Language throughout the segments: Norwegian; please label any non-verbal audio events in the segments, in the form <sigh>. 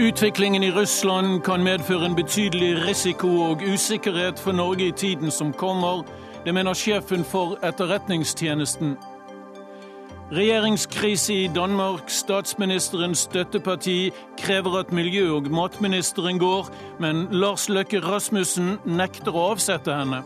Utviklingen i Russland kan medføre en betydelig risiko og usikkerhet for Norge i tiden som kommer. Det mener sjefen for Etterretningstjenesten. Regjeringskrise i Danmark. Statsministerens støtteparti krever at miljø- og matministeren går, men Lars Løkke Rasmussen nekter å avsette henne.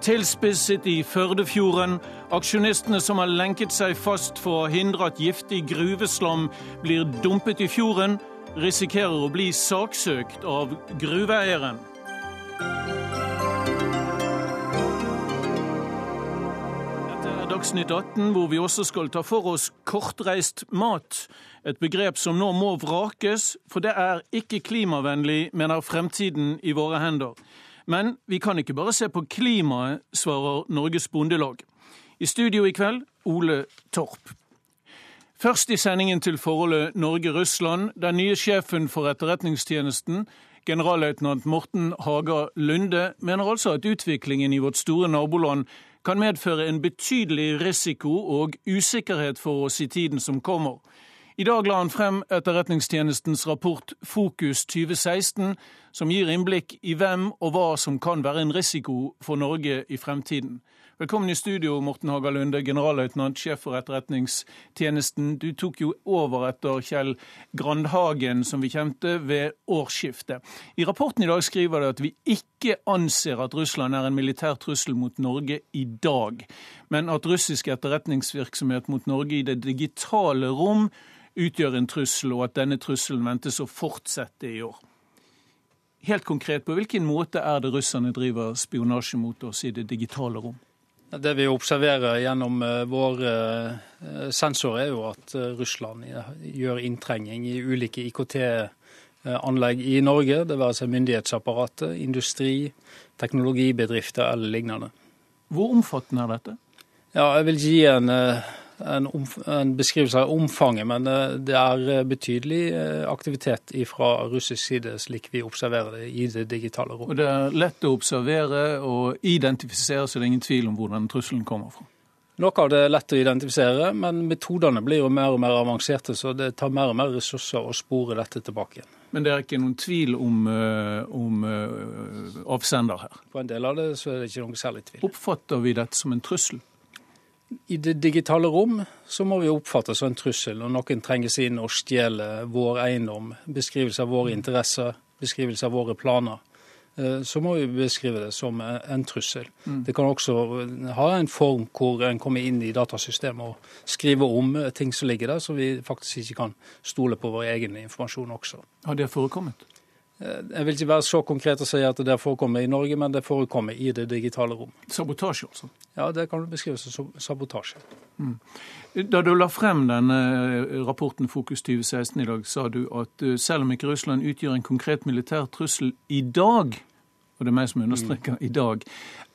Tilspisset i Førdefjorden. Aksjonistene som har lenket seg fast for å hindre at giftig gruveslam blir dumpet i fjorden, risikerer å bli saksøkt av gruveeieren. Er Dagsnytt 18, hvor vi også skal ta for oss kortreist mat. Et begrep som nå må vrakes, for det er ikke klimavennlig, mener fremtiden i våre hender. Men vi kan ikke bare se på klimaet, svarer Norges Bondelag. I studio i kveld Ole Torp. Først i sendingen til forholdet Norge-Russland. Den nye sjefen for Etterretningstjenesten, generalløytnant Morten Haga Lunde, mener altså at utviklingen i vårt store naboland kan medføre en betydelig risiko og usikkerhet for oss i tiden som kommer. I dag la han frem Etterretningstjenestens rapport Fokus 2016, som gir innblikk i hvem og hva som kan være en risiko for Norge i fremtiden. Velkommen i studio, Morten Haga Lunde, generalløytnant, sjef for Etterretningstjenesten. Du tok jo over etter Kjell Grandhagen, som vi kjente ved årsskiftet. I rapporten i dag skriver du at vi ikke anser at Russland er en militær trussel mot Norge i dag, men at russisk etterretningsvirksomhet mot Norge i det digitale rom utgjør en trussel, og at denne trusselen ventes å fortsette i år. Helt konkret, på hvilken måte er det russerne driver spionasje mot oss i det digitale rom? Det vi observerer gjennom våre sensorer, er jo at Russland gjør inntrenging i ulike IKT-anlegg i Norge. Det være seg myndighetsapparatet, industri, teknologibedrifter eller lignende. Hvor omfattende er dette? Ja, jeg vil gi en en, en, beskrivelse av omfanget, men det er betydelig aktivitet fra russisk side, slik vi observerer det i det digitale rom. Og Det er lett å observere og identifisere, så det er ingen tvil om hvor den trusselen kommer fra? Noe av det er lett å identifisere, men metodene blir jo mer og mer avanserte, så det tar mer og mer ressurser å spore dette tilbake igjen. Men det er ikke noen tvil om, om avsender her? På en del av det så er det ikke noen særlig tvil. Oppfatter vi dette som en trussel? I det digitale rom så må vi oppfatte som en trussel når noen trenger seg inn og stjeler vår eiendom, beskrivelse av våre interesser, beskrivelse av våre planer. Så må vi beskrive det som en trussel. Mm. Det kan også ha en form hvor en kommer inn i datasystemet og skriver om ting som ligger der, så vi faktisk ikke kan stole på vår egen informasjon også. Har det forekommet? Jeg vil ikke være så konkret og si at det forekommer i Norge, men det forekommer i det digitale rom. Sabotasje, altså? Ja, det kan du beskrive som sabotasje. Mm. Da du la frem denne rapporten Fokus 2016 i dag, sa du at selv om ikke Russland utgjør en konkret militær trussel i dag, og det er meg som understreker i dag,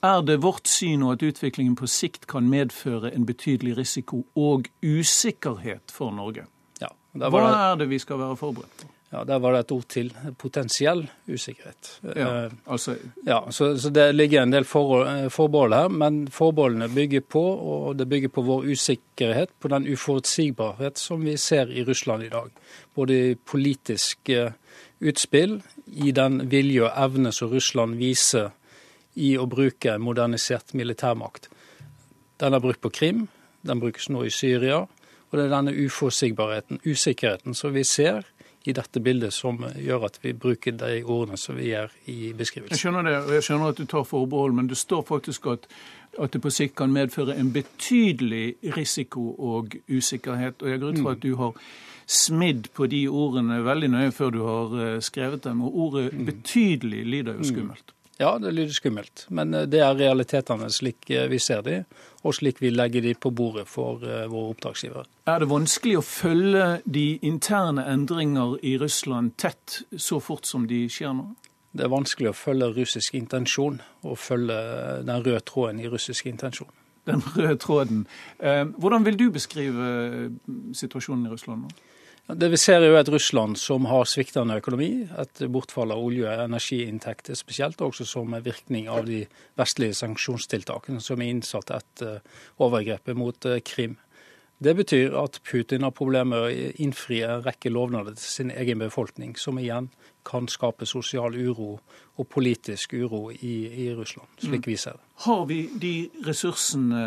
er det vårt syn at utviklingen på sikt kan medføre en betydelig risiko og usikkerhet for Norge? Ja, Hva er det vi skal være forberedt på? Ja, Der var det et ord til. Potensiell usikkerhet. Ja, altså... ja, så, så, det ligger en del for, forbehold her, men forbeholdene bygger på og det bygger på vår usikkerhet, på den uforutsigbarhet som vi ser i Russland i dag. Både i politiske utspill, i den vilje og evne som Russland viser i å bruke modernisert militærmakt. Den er brukt på Krim, den brukes nå i Syria, og det er denne uforutsigbarheten, usikkerheten, som vi ser i dette bildet som gjør at vi bruker de ordene som vi gjør i beskrivelsen. Jeg skjønner det, og jeg skjønner at du tar forbehold, men det står faktisk at, at det på sikt kan medføre en betydelig risiko og usikkerhet. Og jeg går ut fra at du har smidd på de ordene veldig nøye før du har skrevet dem. Og ordet 'betydelig' lyder jo skummelt. Ja, det lyder skummelt, men det er realitetene slik vi ser de, og slik vi legger de på bordet for våre oppdragsgivere. Er det vanskelig å følge de interne endringer i Russland tett så fort som de skjer nå? Det er vanskelig å følge russisk intensjon, og følge den røde tråden i russisk intensjon. Den røde tråden. Hvordan vil du beskrive situasjonen i Russland nå? Det vi ser er jo et Russland som har sviktende økonomi, et bortfall av olje- og energiinntekter spesielt, også som virkning av de vestlige sanksjonstiltakene som er innsatt etter overgrepet mot Krim. Det betyr at Putin har problemer med å innfri en rekke lovnader til sin egen befolkning, som igjen kan skape sosial uro og politisk uro i, i Russland, slik vi ser det. Har vi de ressursene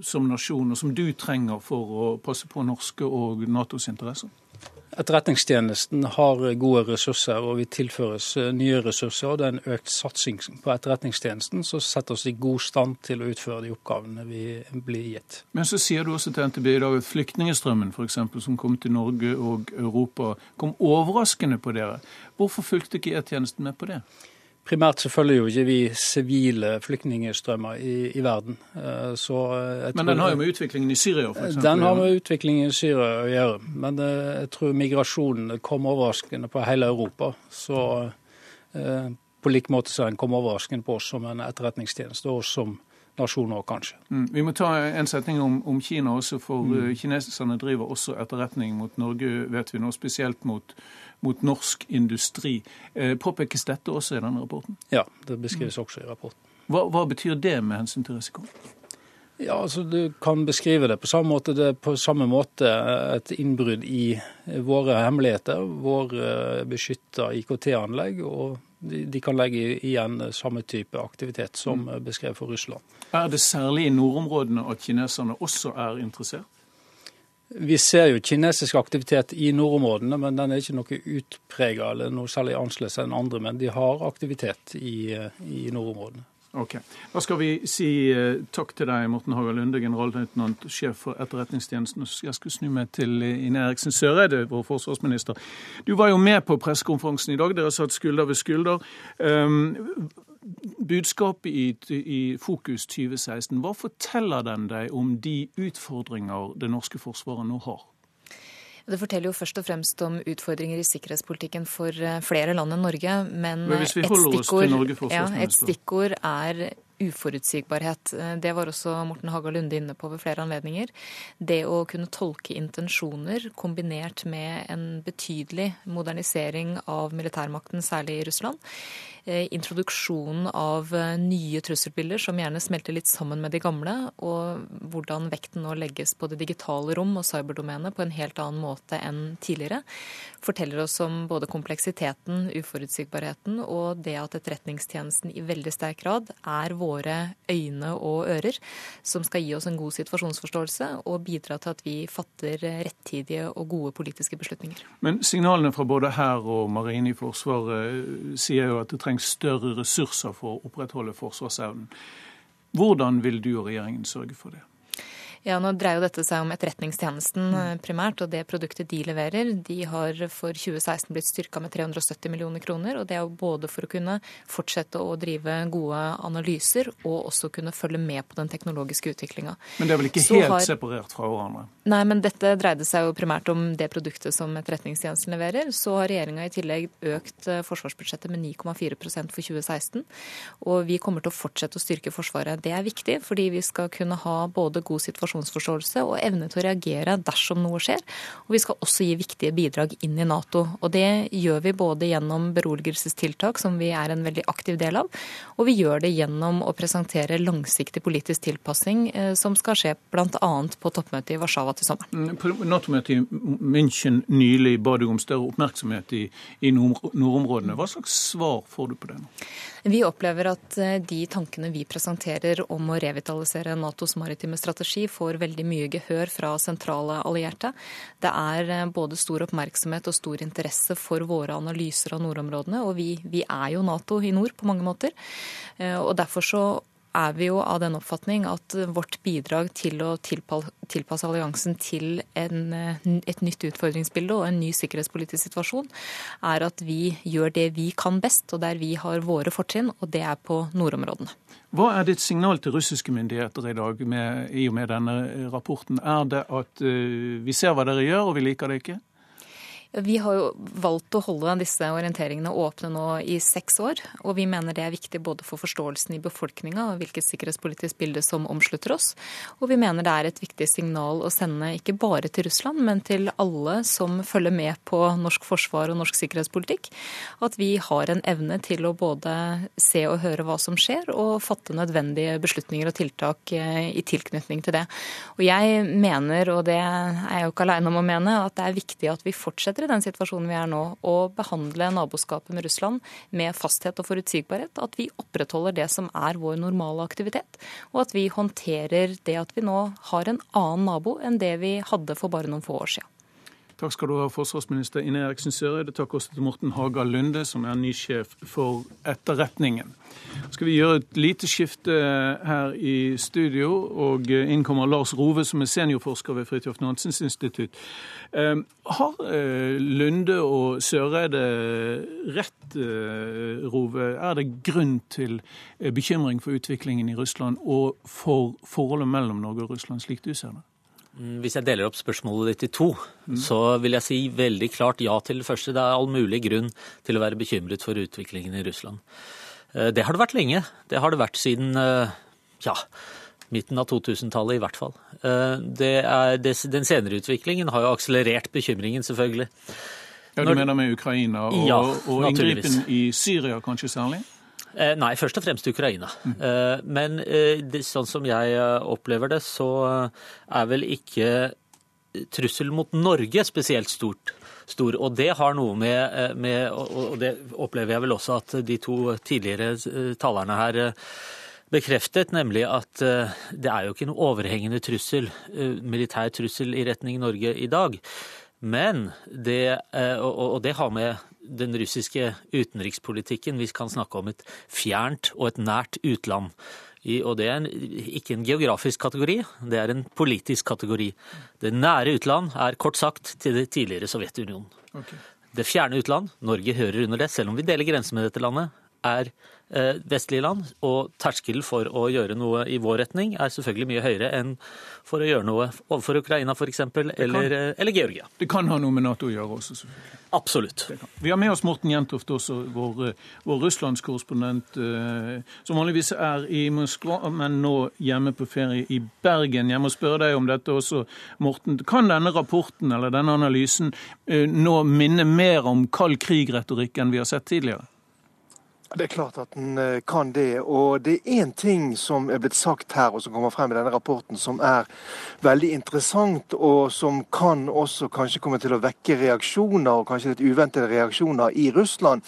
som nasjon og som du trenger for å passe på norske og Natos interesser? Etterretningstjenesten har gode ressurser, og vi tilføres eh, nye ressurser. og Det er en økt satsing på etterretningstjenesten som setter oss i god stand til å utføre de oppgavene vi blir gitt. Men så sier du også til NTB i dag at flyktningstrømmen eksempel, som kom til Norge og Europa, kom overraskende på dere. Hvorfor fulgte ikke E-tjenesten med på det? Primært så følger jo ikke vi sivile flyktningstrømmer i, i verden. Eh, eh, Men den har jo med utviklingen i Syria f.eks.? Den har med utviklingen i Syria å gjøre. Men eh, jeg tror migrasjonen kom overraskende på hele Europa. Så på lik måte så den kom overraskende på oss som en etterretningstjeneste, og som nasjoner, kanskje. Mm. Vi må ta en setning om, om Kina også, for mm. kineserne driver også etterretning mot Norge, vet vi nå, spesielt mot mot norsk industri. Eh, påpekes dette også i denne rapporten? Ja, det beskrives også i rapporten. Hva, hva betyr det med hensyn til risiko? Ja, altså Du kan beskrive det på samme måte. Det er på samme måte et innbrudd i våre hemmeligheter, våre beskytta IKT-anlegg. og de, kan legge igjen samme type aktivitet som mm. beskrevet for Russland. Er det særlig i nordområdene at kineserne også er interessert? Vi ser jo kinesisk aktivitet i nordområdene, men den er ikke noe utprega eller noe særlig annerledes enn andre. Men de har aktivitet i, i nordområdene. Ok. Da skal vi si eh, takk til deg, Morten Haga Lunde, generalløytnant, sjef for Etterretningstjenesten. Jeg skal snu meg til Ine Eriksen Søreide, vår forsvarsminister. Du var jo med på pressekonferansen i dag. Dere satt skulder ved skulder. Um, budskapet i, i, Fokus 2016, hva forteller den deg om de utfordringer det norske forsvaret nå har? Det forteller jo først og fremst om utfordringer i sikkerhetspolitikken for eh, flere land enn Norge. Men, men et, Norge, ja, et stikkord er uforutsigbarhet. Eh, det var også Morten Haga Lunde inne på ved flere anledninger. Det å kunne tolke intensjoner kombinert med en betydelig modernisering av militærmakten, særlig i Russland, Eh, introduksjonen av eh, nye trusselbilder som gjerne smelter litt sammen med de gamle, og hvordan vekten nå legges på det digitale rom og cyberdomenet på en helt annen måte enn tidligere, forteller oss om både kompleksiteten, uforutsigbarheten og det at Etterretningstjenesten i veldig sterk grad er våre øyne og ører, som skal gi oss en god situasjonsforståelse og bidra til at vi fatter rettidige og gode politiske beslutninger. Men signalene fra både hær og marine i Forsvaret sier jo at det trengs større ressurser for å opprettholde forsvarsevnen. Hvordan vil du og regjeringen sørge for det? Ja, Nå dreier jo dette seg om Etterretningstjenesten eh, primært, og det produktet de leverer. De har for 2016 blitt styrka med 370 millioner kroner. og Det er jo både for å kunne fortsette å drive gode analyser, og også kunne følge med på den teknologiske utviklinga. Men det er vel ikke helt har... separert fra hverandre? Nei, men dette dreide seg jo primært om det produktet som Etterretningstjenesten leverer. Så har regjeringa i tillegg økt eh, forsvarsbudsjettet med 9,4% for 2016. Og vi kommer til å fortsette å styrke Forsvaret. Det er viktig, fordi vi skal kunne ha både god situasjon situasjonsforståelse og evne til å reagere dersom noe skjer. Og vi skal også gi viktige bidrag inn i Nato. Og det gjør vi både gjennom beroligelsestiltak, som vi er en veldig aktiv del av, og vi gjør det gjennom å presentere langsiktig politisk tilpassing, eh, som skal skje bl.a. på toppmøtet i Warszawa til sommeren. Mm, på Nato-møtet i München nylig ba du om større oppmerksomhet i, i nordområdene. Hva slags svar får du på det nå? Vi opplever at eh, de tankene vi presenterer om å revitalisere Natos maritime strategi, får veldig mye gehør fra sentrale allierte. Det er eh, både stor oppmerksomhet og stor interesse for våre analyser av nordområdene. Og vi, vi er jo Nato i nord på mange måter. Eh, og derfor så er vi jo av den oppfatning at vårt bidrag til å tilpasse alliansen til en, et nytt utfordringsbilde og en ny sikkerhetspolitisk situasjon, er at vi gjør det vi kan best, og der vi har våre fortrinn, og det er på nordområdene. Hva er ditt signal til russiske myndigheter i dag med, i og med denne rapporten? Er det at uh, vi ser hva dere gjør, og vi liker det ikke? Vi har jo valgt å holde disse orienteringene åpne nå i seks år. Og vi mener det er viktig både for forståelsen i befolkninga og hvilket sikkerhetspolitisk bilde som omslutter oss. Og vi mener det er et viktig signal å sende ikke bare til Russland, men til alle som følger med på norsk forsvar og norsk sikkerhetspolitikk, at vi har en evne til å både se og høre hva som skjer, og fatte nødvendige beslutninger og tiltak eh, i tilknytning til det. Og jeg mener, og det er jeg jo ikke aleine om å mene, at det er viktig at vi fortsetter i den situasjonen vi er nå, å behandle naboskapet med Russland med fasthet og forutsigbarhet. At vi opprettholder det som er vår normale aktivitet. Og at vi håndterer det at vi nå har en annen nabo enn det vi hadde for bare noen få år siden. Takk skal du ha, forsvarsminister Ine Eriksen Søreide. Takk også til Morten Haga Lunde, som er ny sjef for etterretningen. Skal vi gjøre et lite skifte her i studio, og inn kommer Lars Rove, som er seniorforsker ved Fridtjof Nansens institutt. Ehm, har eh, Lunde og Søreide rett, eh, Rove? Er det grunn til eh, bekymring for utviklingen i Russland og for forholdet mellom Norge og Russland, slik du ser det? Mm, hvis jeg deler opp spørsmålet ditt i to, mm. så vil jeg si veldig klart ja til det første. Det er all mulig grunn til å være bekymret for utviklingen i Russland. Eh, det har det vært lenge. Det har det vært siden eh, ja, midten av 2000-tallet i hvert fall. Eh, er, den senere utviklingen har jo akselerert bekymringen, selvfølgelig. Ja, Du mener med Ukraina og, ja, og inngripen i Syria kanskje særlig? Eh, nei, først og fremst Ukraina. Mm. Men eh, sånn som jeg opplever det, så er vel ikke trusselen mot Norge spesielt stort. Stor. Og det har noe med, med, Og det opplever jeg vel også at de to tidligere talerne her bekreftet, nemlig at det er jo ikke noe overhengende trussel, militær trussel i retning Norge i dag. Men det, og det har med den russiske utenrikspolitikken. Vi kan snakke om et fjernt og et nært utland. Og det er en, ikke en geografisk kategori, det er en politisk kategori. Det nære utland er kort sagt til det tidligere Sovjetunionen. Okay. Det fjerne utland, Norge hører under det, selv om vi deler grense med dette landet, er vestlige land. Og terskelen for å gjøre noe i vår retning er selvfølgelig mye høyere enn for å gjøre noe overfor Ukraina f.eks., eller, eh, eller Georgia. Det kan ha noe med Nato å gjøre også, selvfølgelig. Absolutt. Vi har med oss Morten Jentoft også, vår, vår russlandskorrespondent, eh, som vanligvis er i Moskva, men nå hjemme på ferie i Bergen. Jeg må spørre deg om dette også, Morten. Kan denne rapporten eller denne analysen eh, nå minne mer om kald krig-retorikk enn vi har sett tidligere? Det er klart at den eh, kan det. Og det er én ting som er blitt sagt her, og som kommer frem i denne rapporten, som er veldig interessant, og som kan også kanskje komme til å vekke reaksjoner, og kanskje litt uventede reaksjoner i Russland.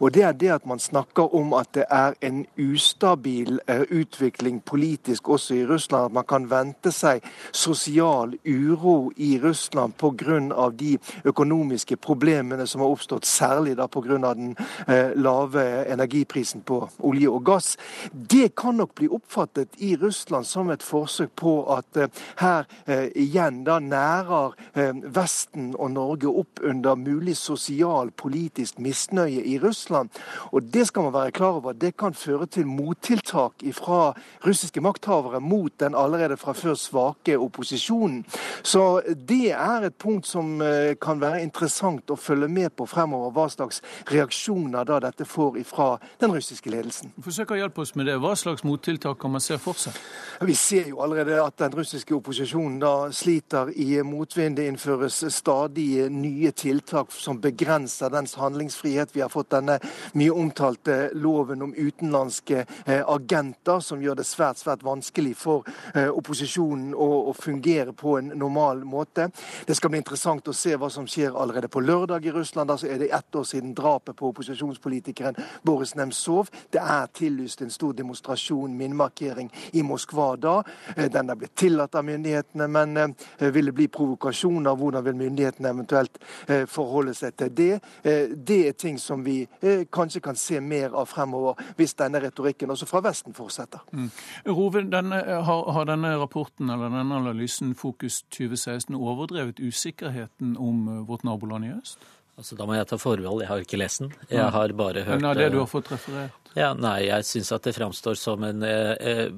Og det er det at man snakker om at det er en ustabil eh, utvikling politisk også i Russland. At man kan vente seg sosial uro i Russland pga. de økonomiske problemene som har oppstått, særlig pga. den eh, lave energien energiprisen på olje og gass. Det kan nok bli oppfattet i Russland som et forsøk på at eh, her eh, igjen da nærer eh, Vesten og Norge opp under mulig sosial, politisk misnøye i Russland. Og det skal man være klar over. Det kan føre til mottiltak fra russiske makthavere mot den allerede fra før svake opposisjonen. Så det er et punkt som kan være interessant å følge med på fremover, hva slags reaksjoner da dette får ifra den russiske ledelsen. Forsøk å hjelpe oss med det. Hva slags mottiltak kan man se for seg? Vi ser jo allerede at den russiske opposisjonen da sliter i motvind. Det innføres stadig nye tiltak som begrenser dens handlingsfrihet. Vi har fått denne mye omtalte loven om utenlandske eh, agenter, som gjør det svært, svært vanskelig for eh, opposisjonen å, å fungere på en normal måte. Det skal bli interessant å se hva som skjer allerede på lørdag i Russland. Da er det ett år siden drapet på opposisjonspolitikeren Boris Boris Nemtsov. Det er tillyst en stor demonstrasjon, minnemarkering, i Moskva da. Eh, den er blitt tillatt av myndighetene, men eh, vil det bli provokasjoner? Hvordan vil myndighetene eventuelt eh, forholde seg til det? Det er ting som vi kanskje kan se mer av fremover, hvis denne retorikken også fra Vesten fortsetter. Mm. Rove, denne, har, har, denne rapporten eller denne analysen Fokus 2016 overdrevet usikkerheten om vårt naboland i øst? Altså, Da må jeg ta forbehold, jeg har ikke lest den. Jeg har bare hørt Men av det du har fått referert? Ja, Nei, jeg syns at det framstår som en eh,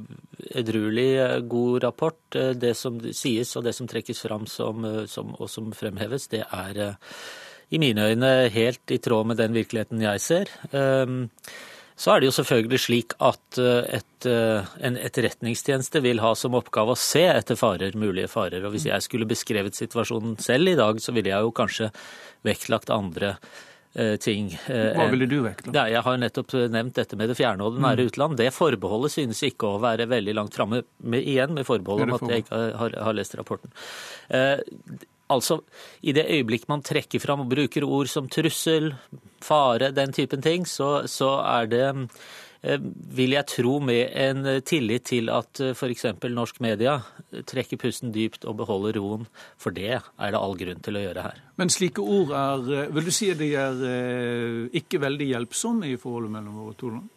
edruelig eh, god rapport. Eh, det som sies og det som trekkes fram som, som, og som fremheves, det er i mine øyne helt i tråd med den virkeligheten jeg ser. Så er det jo selvfølgelig slik at eh, et, eh, en etterretningstjeneste vil ha som oppgave å se etter farer, mulige farer. Og hvis jeg skulle beskrevet situasjonen selv i dag, så ville jeg jo kanskje vektlagt andre eh, ting. Hva ville du vektlagt? Ja, jeg har nettopp nevnt dette med det fjerne og det nære mm. utland. Det forbeholdet synes ikke å være veldig langt framme, igjen med forbehold om at jeg ikke har, har lest rapporten. Altså, i det øyeblikk man trekker fram og bruker ord som trussel, fare, den typen ting, så, så er det eh, vil jeg tro med en tillit til at eh, f.eks. norsk media trekker pusten dypt og beholder roen. For det er det all grunn til å gjøre her. Men slike ord er eh, Vil du si de er ikke veldig hjelpsomme i forholdet mellom våre to land?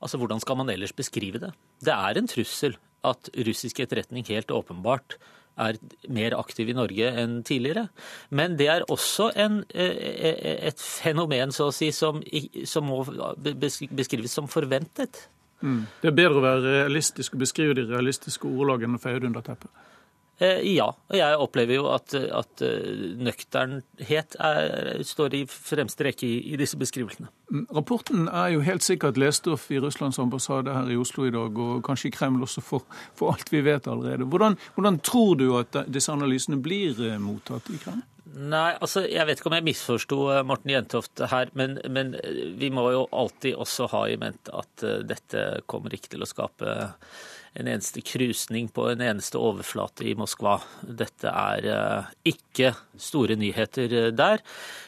Altså, Hvordan skal man ellers beskrive det? Det er en trussel at russisk etterretning helt åpenbart er mer aktiv i Norge enn tidligere. Men det er også en, eh, eh, et fenomen så å si, som, som må beskrives som forventet. Mm. Det er bedre å være realistisk og beskrive de realistiske ordlagene feie det under teppet? Eh, ja, og jeg opplever jo at, at eh, nøkternhet er, står i fremste rekke i, i, disse beskrivelsene. Mm, rapporten er jo helt sikkert lestoff i Russlands ambassade her i Oslo i dag, og kanskje i Kreml også, for, for alt vi vet allerede. Hvordan, hvordan, tror du at disse analysene blir eh, mottatt i Kreml? Nei, altså jeg vet ikke om jeg misforsto Morten Jentoft her, men, men, vi må jo alltid også ha i mente at dette kommer ikke til å skape en eneste krusning på en eneste overflate i Moskva. Dette er eh, ikke store nyheter eh, der.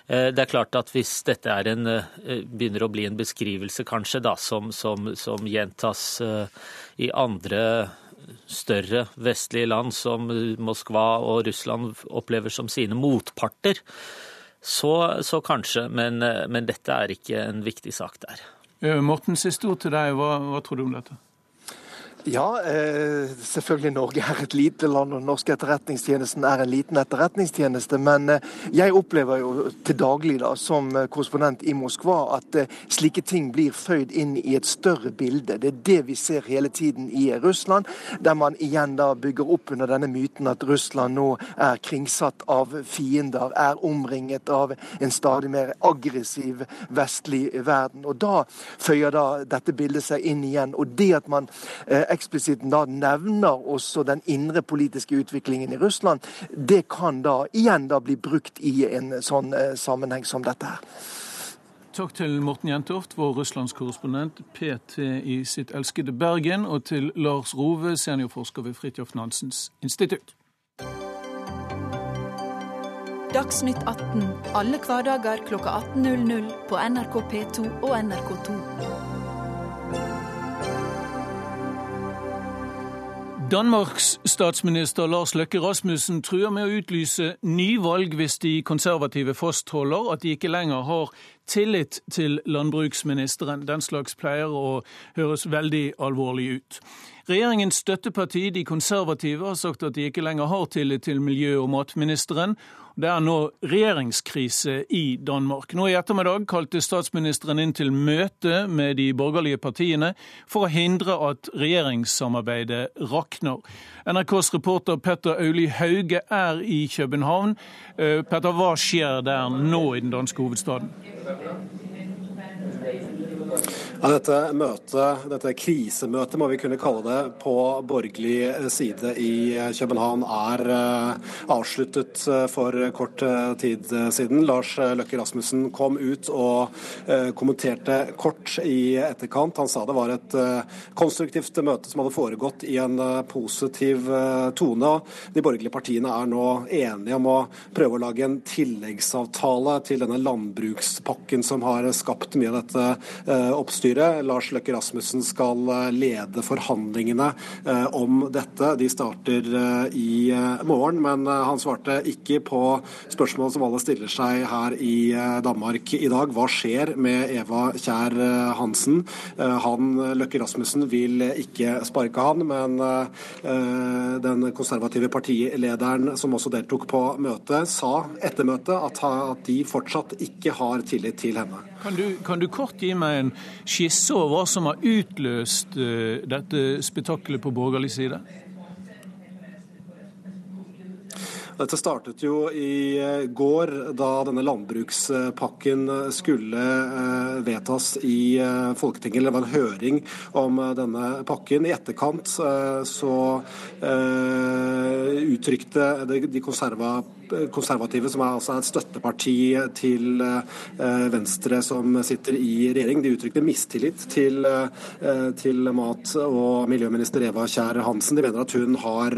Eh, det er klart at hvis dette en, begynner å bli en beskrivelse kanskje da, som, som, som gjentas i andre større vestlige land som Moskva og Russland opplever som sine motparter, så, så kanskje. Men, men, dette er ikke en viktig sak der. Morten, siste ord til deg. Hva, hva tror du om dette? Ja, eh, selvfølgelig Norge er et lite land, og den norske etterretningstjenesten er en liten etterretningstjeneste. Men eh, jeg opplever jo til daglig da, som eh, korrespondent i Moskva at eh, slike ting blir føyd inn i et større bilde. Det er det vi ser hele tiden i Russland, der man igjen da bygger opp under denne myten at Russland nå er kringsatt av fiender, er omringet av en stadig mer aggressiv vestlig verden. Og da føyer da dette bildet seg inn igjen. Og det at man eh, eksplisitt da nevner også den indre politiske utviklingen i Russland, det kan da igjen da bli brukt i en sånn eh, sammenheng som dette her. Takk til Morten Jentoft, vår russlandskorrespondent PT i sitt elskede Bergen, og til Lars Rove, seniorforsker ved Fridtjof Nansens institutt. Dagsnytt 18 alle hverdager kl 18.00 på NRK P2 og NRK2. Danmarks statsminister Lars Løkke Rasmussen truer med å utlyse nyvalg hvis de konservative fastholder at de ikke lenger har tillit til landbruksministeren. Den slags pleier å høres veldig alvorlig ut. Regjeringens støtteparti, de konservative, har sagt at de ikke lenger har tillit til miljø- og matministeren, det er nå regjeringskrise i Danmark. Nå i ettermiddag kalte statsministeren inn til møte med de borgerlige partiene for å hindre at regjeringssamarbeidet rakner. NRKs reporter Petter Auli Hauge er i København. Eh, Petter, hva skjer der nå i den danske hovedstaden? Ja, dette møtet, dette krisemøtet må vi kunne kalle det, på borgerlig side i København er eh, avsluttet eh, for kort eh, tid siden. Lars Løkke Rasmussen kom ut og kommenterte kort i etterkant. Han sa det var et konstruktivt møte som hadde foregått i en positiv tone. De borgerlige partiene er nå enige om å prøve å lage en tilleggsavtale til denne landbrukspakken som har skapt mye av dette oppstyret bystyret. Lars Løkke Rasmussen skal eh, lede forhandlingene eh, om dette. De starter eh, i morgen, men han svarte ikke på spørsmål som alle stiller seg her i Danmark i dag. Hva skjer med Eva Kjær Hansen? Han, Løkke Rasmussen, vil ikke sparke han, men den konservative partilederen som også deltok på møtet, sa etter møtet at de fortsatt ikke har tillit til henne. Kan du, kan du kort gi meg en skisse over hva som har utløst uh, dette spetakkelet på borgerlig side? Dette startet jo i går, da denne landbrukspakken skulle vedtas i Folketinget. Det var en høring om denne pakken. I etterkant så uttrykte de konservative, som er altså et støtteparti til Venstre som sitter i regjering, de uttrykte mistillit til, til mat- og miljøminister Eva Kjær Hansen. De mener at hun har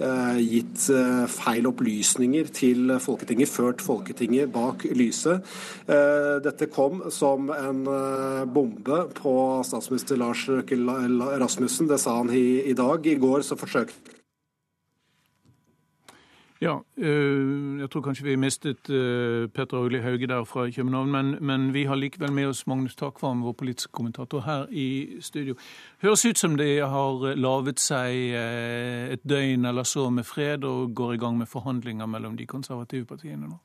eh, gitt eh, feil opplysninger til Folketinget, ført Folketinget bak lyset. Eh, dette kom som en bombe på statsminister Lars Røkke Rasmussen. Det sa han i, i dag. I går så forsøkte ja, øh, jeg tror kanskje vi mistet øh, Petter Auli Hauge der fra København, men, men, vi har likevel med oss Magnus Takvam, vår politiske kommentator, her i studio. Høres ut som de har laget seg et døgn eller så med fred og går i gang med forhandlinger mellom de konservative partiene nå?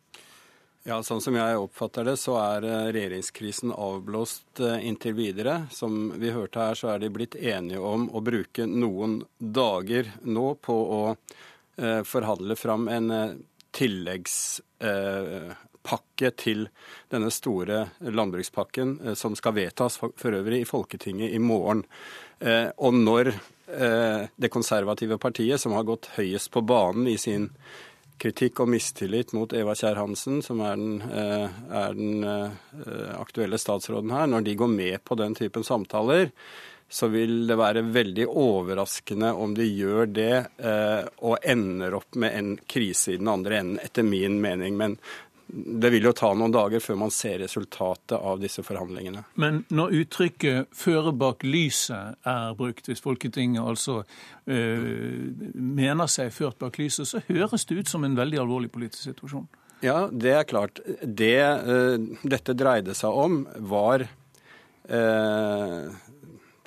Ja, Sånn som jeg oppfatter det, så er regjeringskrisen avblåst inntil videre. Som vi hørte her, så er de blitt enige om å bruke noen dager nå på å Eh, forhandle fram en eh, tilleggspakke til denne store landbrukspakken eh, som skal vedtas for øvrig i Folketinget i morgen. Og når det konservative partiet, som har gått høyest på banen i sin kritikk og mistillit mot Eva Kjær Hansen, som er den, er den aktuelle statsråden her, når de går med på den typen samtaler, så vil det være veldig overraskende om de gjør det eh, og ender opp med en krise i den andre enden, etter min mening. Men det vil jo ta noen dager før man ser resultatet av disse forhandlingene. Men når uttrykket 'føre bak lyset' er brukt, hvis Folketinget altså øh, mener seg ført bak lyset, så høres det ut som en veldig alvorlig politisk situasjon. Ja, det er klart. Det øh, dette dreide seg om, var øh,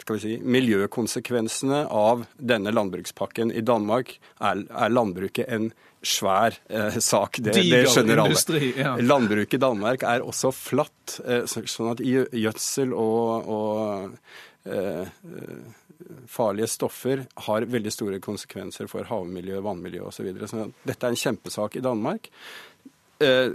skal vi si, miljøkonsekvensene av denne landbrukspakken. I Danmark er, er landbruket en svær eh, sak. Det, det skjønner alle. Landbruket i Danmark er også flatt, eh, sånn at gjødsel og, og eh, farlige stoffer har veldig store konsekvenser for havmiljø, vannmiljø osv. Så, videre. så dette er en kjempesak i Danmark. Eh,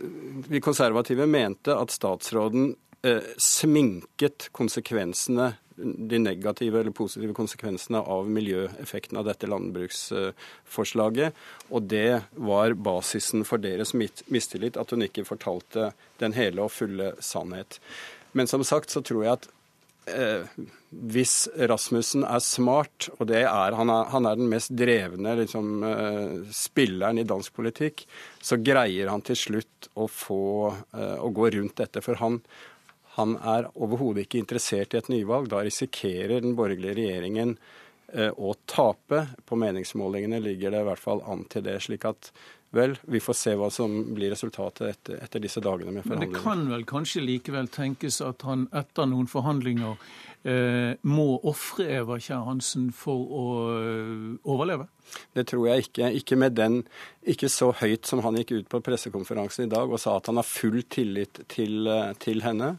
vi konservative mente at statsråden eh, sminket konsekvensene de negative eller positive konsekvensene av miljøeffekten av dette landbruksforslaget. Og det var basisen for deres mistillit, at hun ikke fortalte den hele og fulle sannhet. Men som sagt så tror jeg at eh, hvis Rasmussen er smart, og det er han, er, han er den mest drevne liksom, eh, spilleren i dansk politikk, så greier han til slutt å, få, eh, å gå rundt dette. For han, han er overhodet ikke interessert i et nyvalg. Da risikerer den borgerlige regjeringen eh, å tape. På meningsmålingene ligger det i hvert fall an til det. slik at Vel, vi får se hva som blir resultatet etter, etter disse dagene med forhandlinger. Men det kan vel kanskje likevel tenkes at han etter noen forhandlinger må ofre Eva Kjær Hansen for å eh, overleve? Det tror jeg ikke. Ikke med den Ikke så høyt som han gikk ut på pressekonferansen i dag og sa at han har full tillit til, eh, til henne.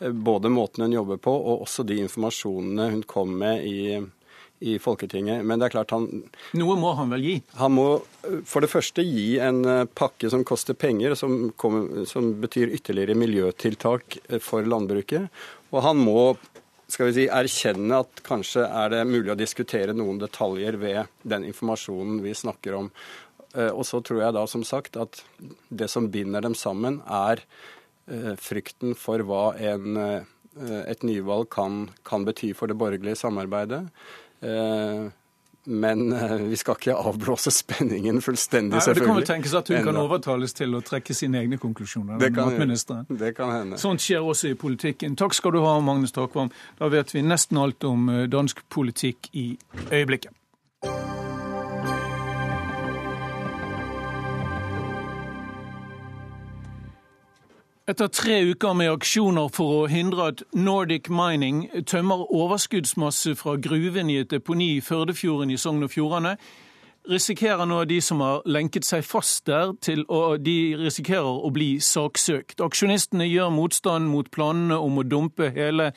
Eh, både måten hun jobber på og også de informasjonene hun kom med i, i Folketinget. Men det er klart han Noe må han vel gi? Han må for det første gi en pakke som koster penger, som, kommer, som betyr ytterligere miljøtiltak for landbruket. Og han må skal vi si, erkjenne at kanskje er det mulig å diskutere noen detaljer ved den informasjonen vi snakker om. Eh, og så tror jeg da som sagt at det som binder dem sammen, er eh, frykten for hva en, eh, et nyvalg kan, kan, bety for det borgerlige samarbeidet. Men uh, vi skal ikke avblåse spenningen fullstendig, Nei, selvfølgelig. Det kan vel tenkes at hun Enda. kan overtales til å trekke sine egne konklusjoner. Det kan, det kan hende. Sånt skjer også i politikken. Takk skal du ha, Magnus Takvam. Da vet vi nesten alt om eh, dansk politikk i øyeblikket. Etter tre uker med aksjoner for å hindre at Nordic Mining tømmer overskuddsmasse fra gruven i et deponi i Førdefjorden i Sogn og Fjordane, risikerer nå de som har lenket seg fast der, til å, de risikerer å bli saksøkt. Aksjonistene gjør motstand mot planene om å dumpe hele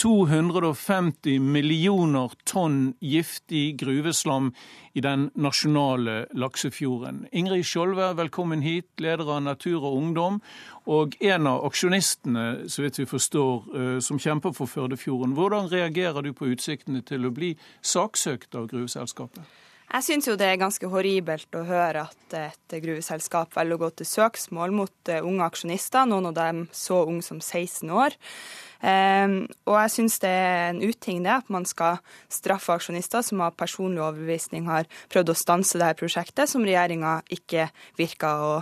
250 millioner tonn giftig gruveslam i den nasjonale laksefjorden. Ingrid Skjolve, velkommen hit, leder av Natur og Ungdom, og en av aksjonistene, så vidt vi forstår, eh, som kjemper for Førdefjorden. Hvordan reagerer du på utsiktene til å bli saksøkt av gruveselskapet? Jeg syns jo det er ganske horribelt å høre at et gruveselskap velger å gå til søksmål mot eh, unge aksjonister, noen av dem så unge som 16 år. Um, og jeg syns det er en uting det at man skal straffe aksjonister som av personlig overbevisning har prøvd å stanse dette prosjektet, som regjeringa ikke virker å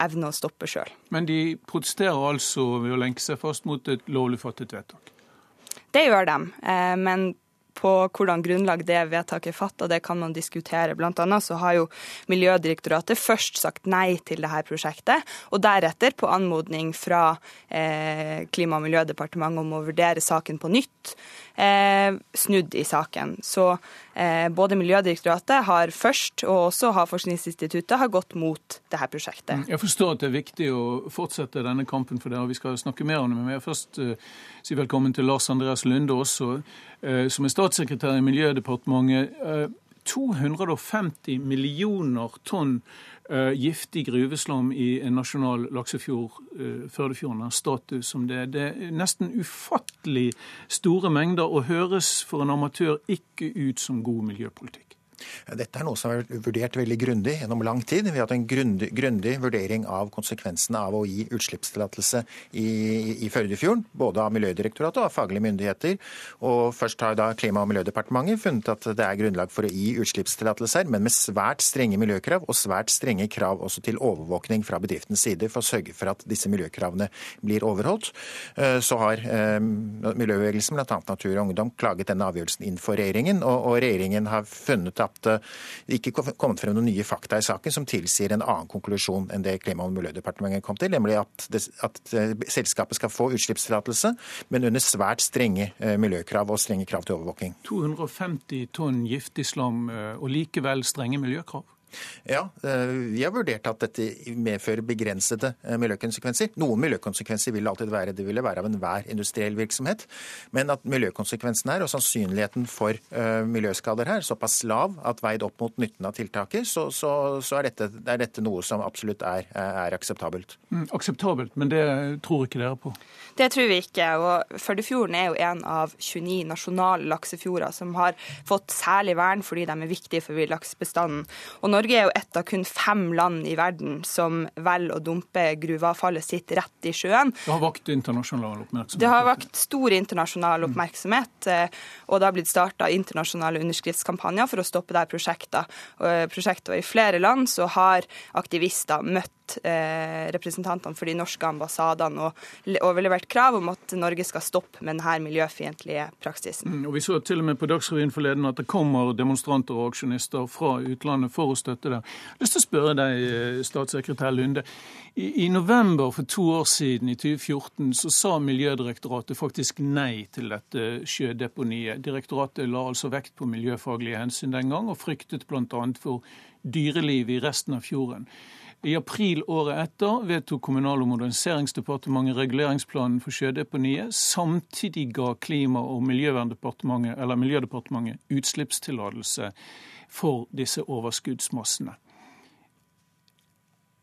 evne å stoppe sjøl. Men de protesterer altså ved å lenke seg fast mot et lovlig fattet vedtak? Det gjør de, eh, men på hvordan grunnlag det vedtaket er fatta, det kan man diskutere. Blant annet så har jo Miljødirektoratet først sagt nei til dette prosjektet, og deretter, på anmodning fra eh, Klima- og miljødepartementet om å vurdere saken på nytt, snudd i saken. Så eh, både Miljødirektoratet har først, og også Havforskningsinstituttet, har gått mot dette prosjektet. Jeg forstår at det er viktig å fortsette denne kampen for det, og vi skal snakke mer om det. Men jeg først uh, si velkommen til Lars Andreas Lunde også, som er statssekretær i Miljødepartementet. Uh, 250 millioner tonn uh, giftig gruveslam i en nasjonal laksefjord, uh, Førdefjorden, har status som det. Det er nesten ufattelig store mengder og høres for en amatør ikke ut som god miljøpolitikk. Dette er noe som har vært vurdert veldig grundig gjennom lang tid. Vi har hatt en grundig, grundig vurdering av konsekvensene av å gi utslippstillatelse i, i Førdefjorden, både av Miljødirektoratet og av faglige myndigheter. Og først har da Klima- og miljødepartementet funnet at det er grunnlag for å gi utslippstillatelser, men med svært strenge miljøkrav og svært strenge krav også til overvåkning fra bedriftens side for å sørge for at disse miljøkravene blir overholdt. Eh, så har eh, miljøbevegelsen, bl.a. Natur og Ungdom, klaget denne avgjørelsen inn for regjeringen, og, og regjeringen har funnet at det ikke kommet frem noen nye fakta i saken som tilsier en annen konklusjon enn det Klima- og miljødepartementet kom til, nemlig at, det, at eh, selskapet skal få utslippstillatelse, men under svært strenge eh, miljøkrav og strenge krav til overvåking. 250 tonn giftig slam eh, og likevel strenge miljøkrav? Ja, eh, vi har vurdert at dette medfører begrensede eh, miljøkonsekvenser. Noen miljøkonsekvenser vil alltid være det ville være av enhver industriell virksomhet. Men at miljøkonsekvensen her, og sannsynligheten for uh, miljøskader her, såpass lav at veid opp mot nytten av tiltaket, så, så, så er, dette, er, dette, noe som absolutt er, er akseptabelt. Mm, akseptabelt, men det tror ikke dere på? Det tror vi ikke. og Førdefjorden er jo en av 29 nasjonale laksefjorder som har fått særlig vern fordi de er viktige for villaksbestanden. Og Norge er jo ett av kun fem land i verden som velger å dumpe gruveavfallet sitt rett i sjøen. Det har vakt internasjonal oppmerksomhet? Det har vakt stor internasjonal oppmerksomhet. Eh, og det har blitt starta internasjonale underskriftskampanjer for å stoppe dette prosjektet. Eh, prosjektet. Og I flere land så har aktivister møtt eh, representantene for de norske ambassadene og overlevert krav om at Norge skal stoppe med denne miljøfiendtlige praksisen. Mm, og Vi så til og med på Dagsrevyen forleden at det kommer demonstranter og aksjonister fra utlandet for å støtte der. Jeg har lyst til å spørre deg, eh, statssekretær Lunde. I, I, november for to år siden, i 2014, så sa Miljødirektoratet faktisk nei til dette sjødeponiet. Direktoratet la altså vekt på miljøfaglige hensyn den gang, og fryktet bl.a. for dyrelivet i resten av fjorden. I april året etter vedtok Kommunal- og moderniseringsdepartementet reguleringsplanen for sjødeponiet. Samtidig ga Klima- og Miljødepartementet utslippstillatelse for disse overskuddsmassene.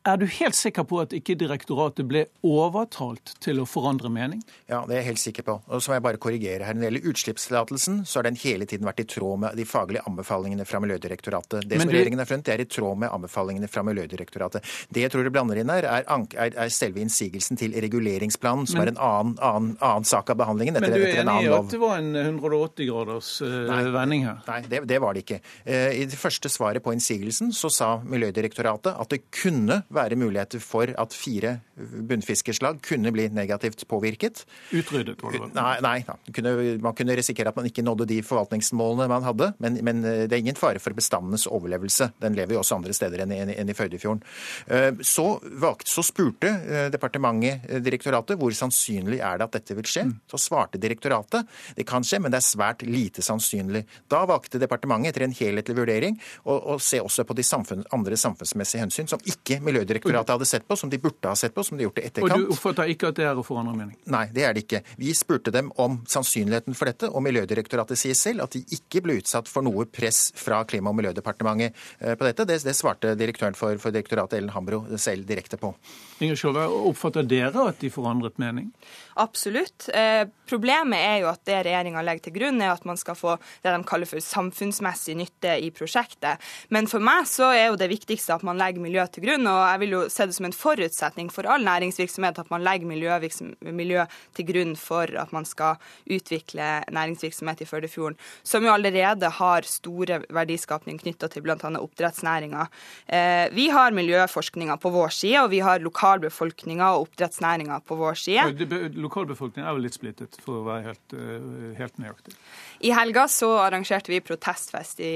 Er du helt sikker på at ikke direktoratet ble overtalt til å forandre mening? Ja, det er jeg helt sikker på. Og så må jeg bare korrigere her. Når det gjelder utslippstillatelsen, så har den hele tiden vært i tråd med de faglige anbefalingene fra Miljødirektoratet. Det som du... regjeringen har funnet, det er i tråd med anbefalingene fra Miljødirektoratet. Det jeg tror du blander inn her, er, er, er selve innsigelsen til reguleringsplanen, som Men... er en annen, annen, annen, sak av behandlingen. Etter, Men du er enig i at det var en 180 graders uh, vending her? Nei, det, det, var det ikke. Uh, I det første svaret på innsigelsen så sa Miljødirektoratet at det kunne være muligheter for at fire bunnfiskerslag kunne bli negativt påvirket. Utryddet, var det Nei, nei kunne, man kunne risikere at man ikke nådde de forvaltningsmålene man hadde. Men, men, det er ingen fare for bestandenes overlevelse. Den lever jo også andre steder enn i, enn i Førdefjorden. Eh, så, valgte, så spurte eh, departementet eh, direktoratet hvor sannsynlig er det at dette vil skje. Mm. Så svarte direktoratet det kan skje, men det er svært lite sannsynlig. Da valgte departementet etter en helhetlig vurdering å, å se også på de samfunn, andre samfunnsmessige hensyn som ikke Miljødirektoratet hadde sett på, som de burde ha sett på, som de gjort i etterkant. Og du oppfatter ikke at det er å forandre mening? Nei, det er det ikke. Vi spurte dem om sannsynligheten for dette, og Miljødirektoratet sier selv at de ikke ble utsatt for noe press fra Klima- og miljødepartementet eh, på dette. Det, det svarte direktøren for, for, direktoratet, Ellen Hambro, selv direkte på. Inger Skjolve, oppfatter dere at de forandret mening? Absolutt. Eh, problemet er jo at det regjeringa legger til grunn, er at man skal få det de kaller for samfunnsmessig nytte i prosjektet. Men for meg så er jo det viktigste at man legger miljø til grunn, og jeg vil jo se det som en forutsetning for all næringsvirksomhet at man legger miljø, miljø til grunn for at man skal utvikle næringsvirksomhet i Førdefjorden, som jo allerede har store verdiskapning knytta til bl.a. oppdrettsnæringa. Eh, vi har miljøforskninga på vår side, og vi har lokalbefolkninga og oppdrettsnæringa på vår side. Lokalbefolkningen er jo litt splittet, for å være helt, eh, helt nøyaktig. I helga så arrangerte vi protestfest i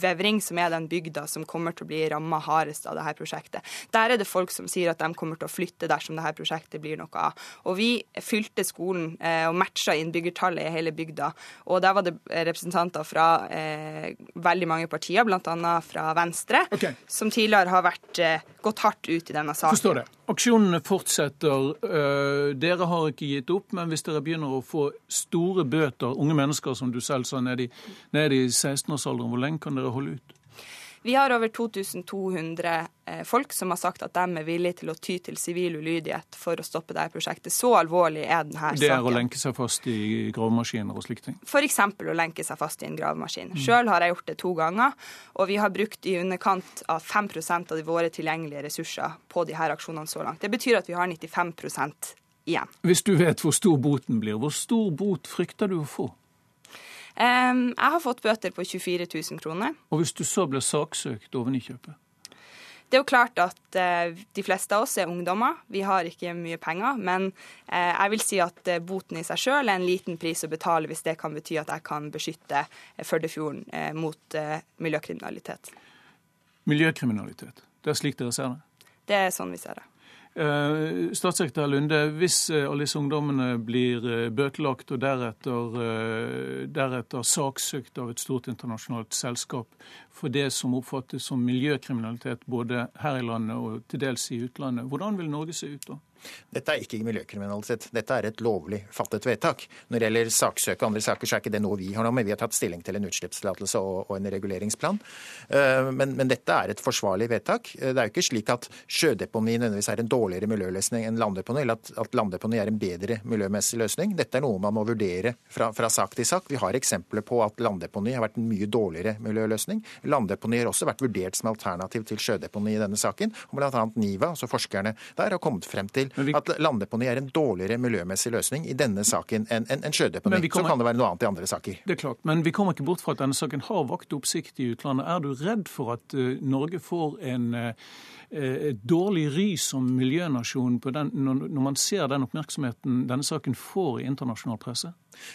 Vevring, som er den bygda som kommer til å bli ramma hardest av dette prosjektet. Der er det folk som sier at de kommer til å flytte dersom dette prosjektet blir noe av. Og vi fylte skolen eh, og matcha innbyggertallet i hele bygda. Og der var det representanter fra eh, veldig mange partier, bl.a. fra Venstre, okay. som tidligere har vært, eh, gått hardt ut i denne saken. Forstår det. Aksjonene fortsetter. Eh, dere har ikke gitt opp, men hvis dere begynner å få store bøter, unge mennesker som du selv sa, ned i, ned i 16-årsalderen, hvor lenge kan dere holde ut? Vi har over 2200 eh, folk som har sagt at de er villige til å ty til sivil ulydighet for å stoppe dette prosjektet. Så alvorlig er denne saken. Det er å lenke seg fast i gravemaskiner og slike ting? F.eks. å lenke seg fast i en gravemaskin. Mm. Sjøl har jeg gjort det to ganger, og vi har brukt i underkant av 5% av de våre tilgjengelige ressurser på de her aksjonene så langt. Det betyr at vi har 95 igjen. Hvis du vet hvor stor boten blir, hvor stor bot frykter du å få? Jeg har fått bøter på 24 000 kroner. Og hvis du så blir saksøkt over nykjøpet? Det er jo klart at eh, de fleste av oss er ungdommer. Vi har ikke mye penger. Men eh, jeg vil si at eh, boten i seg sjøl er en liten pris å betale hvis det kan bety at jeg kan beskytte Førdefjorden mot miljøkriminalitet. Miljøkriminalitet. Det er slik dere ser det? Det er sånn vi ser det. Eh, statssekretær Lunde, hvis eh, alle disse ungdommene blir eh, bøtelagt og deretter, deretter saksøkt av et stort internasjonalt selskap for det som oppfattes som miljøkriminalitet både her i landet og til dels i utlandet, hvordan vil Norge se ut da? Dette er ikke miljøkriminalitet. Dette er et lovlig fattet vedtak. Når det gjelder saksøk og andre saker, så er ikke det noe vi har noe med. Vi har tatt stilling til en utslippstillatelse og, en reguleringsplan. Eh, men, men, dette er et forsvarlig vedtak. Eh, det er jo ikke slik at sjødeponi nødvendigvis er en dårligere miljøløsning enn landdeponi, eller at, at landdeponi er en bedre miljømessig løsning. Dette er noe man må vurdere fra, fra sak til sak. Vi har eksempler på at landdeponi har vært en mye dårligere miljøløsning. Landdeponi har også vært vurdert som alternativ til sjødeponi i denne saken. og Bl.a. NIVA, altså forskerne der, har kommet frem til vi... at landdeponi er en dårligere miljømessig løsning i denne saken enn en, en sjødeponi. Kommer... Så kan det være noe annet i andre saker. Det er klart, Men vi kommer ikke bort fra at denne saken har vakt oppsikt i utlandet. Er du redd for at uh, Norge får en uh, et dårlig ry som miljønasjon den, når, når man ser den oppmerksomheten denne saken får i internasjonal presse?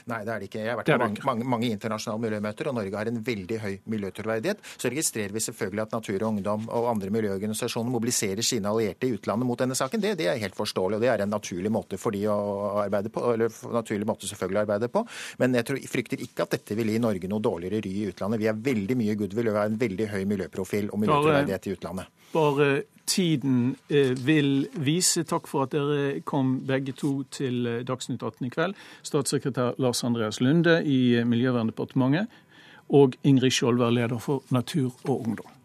Nei, det er det ikke. Jeg har vært på mange, mange, mange, internasjonale miljømøter, og Norge har en veldig høy miljøtroverdighet. Så registrerer vi selvfølgelig at Natur og Ungdom og andre miljøorganisasjoner mobiliserer sine allierte i utlandet mot denne saken. Det, det, er helt forståelig, og det er en naturlig måte for de å arbeide på. Eller naturlig måte selvfølgelig å arbeide på. Men jeg tror, frykter ikke at dette vil gi Norge noe dårligere ry i utlandet. Vi har veldig mye goodwill og har en veldig høy miljøprofil og miljøtroverdighet i utlandet. Bare tiden eh, vil vise. Takk for at dere kom begge to til eh, Dagsnytt 18 i kveld. Statssekretær Lars Andreas Lunde i eh, Miljøverndepartementet og Ingrid Skjoldvær, leder for Natur og Ungdom.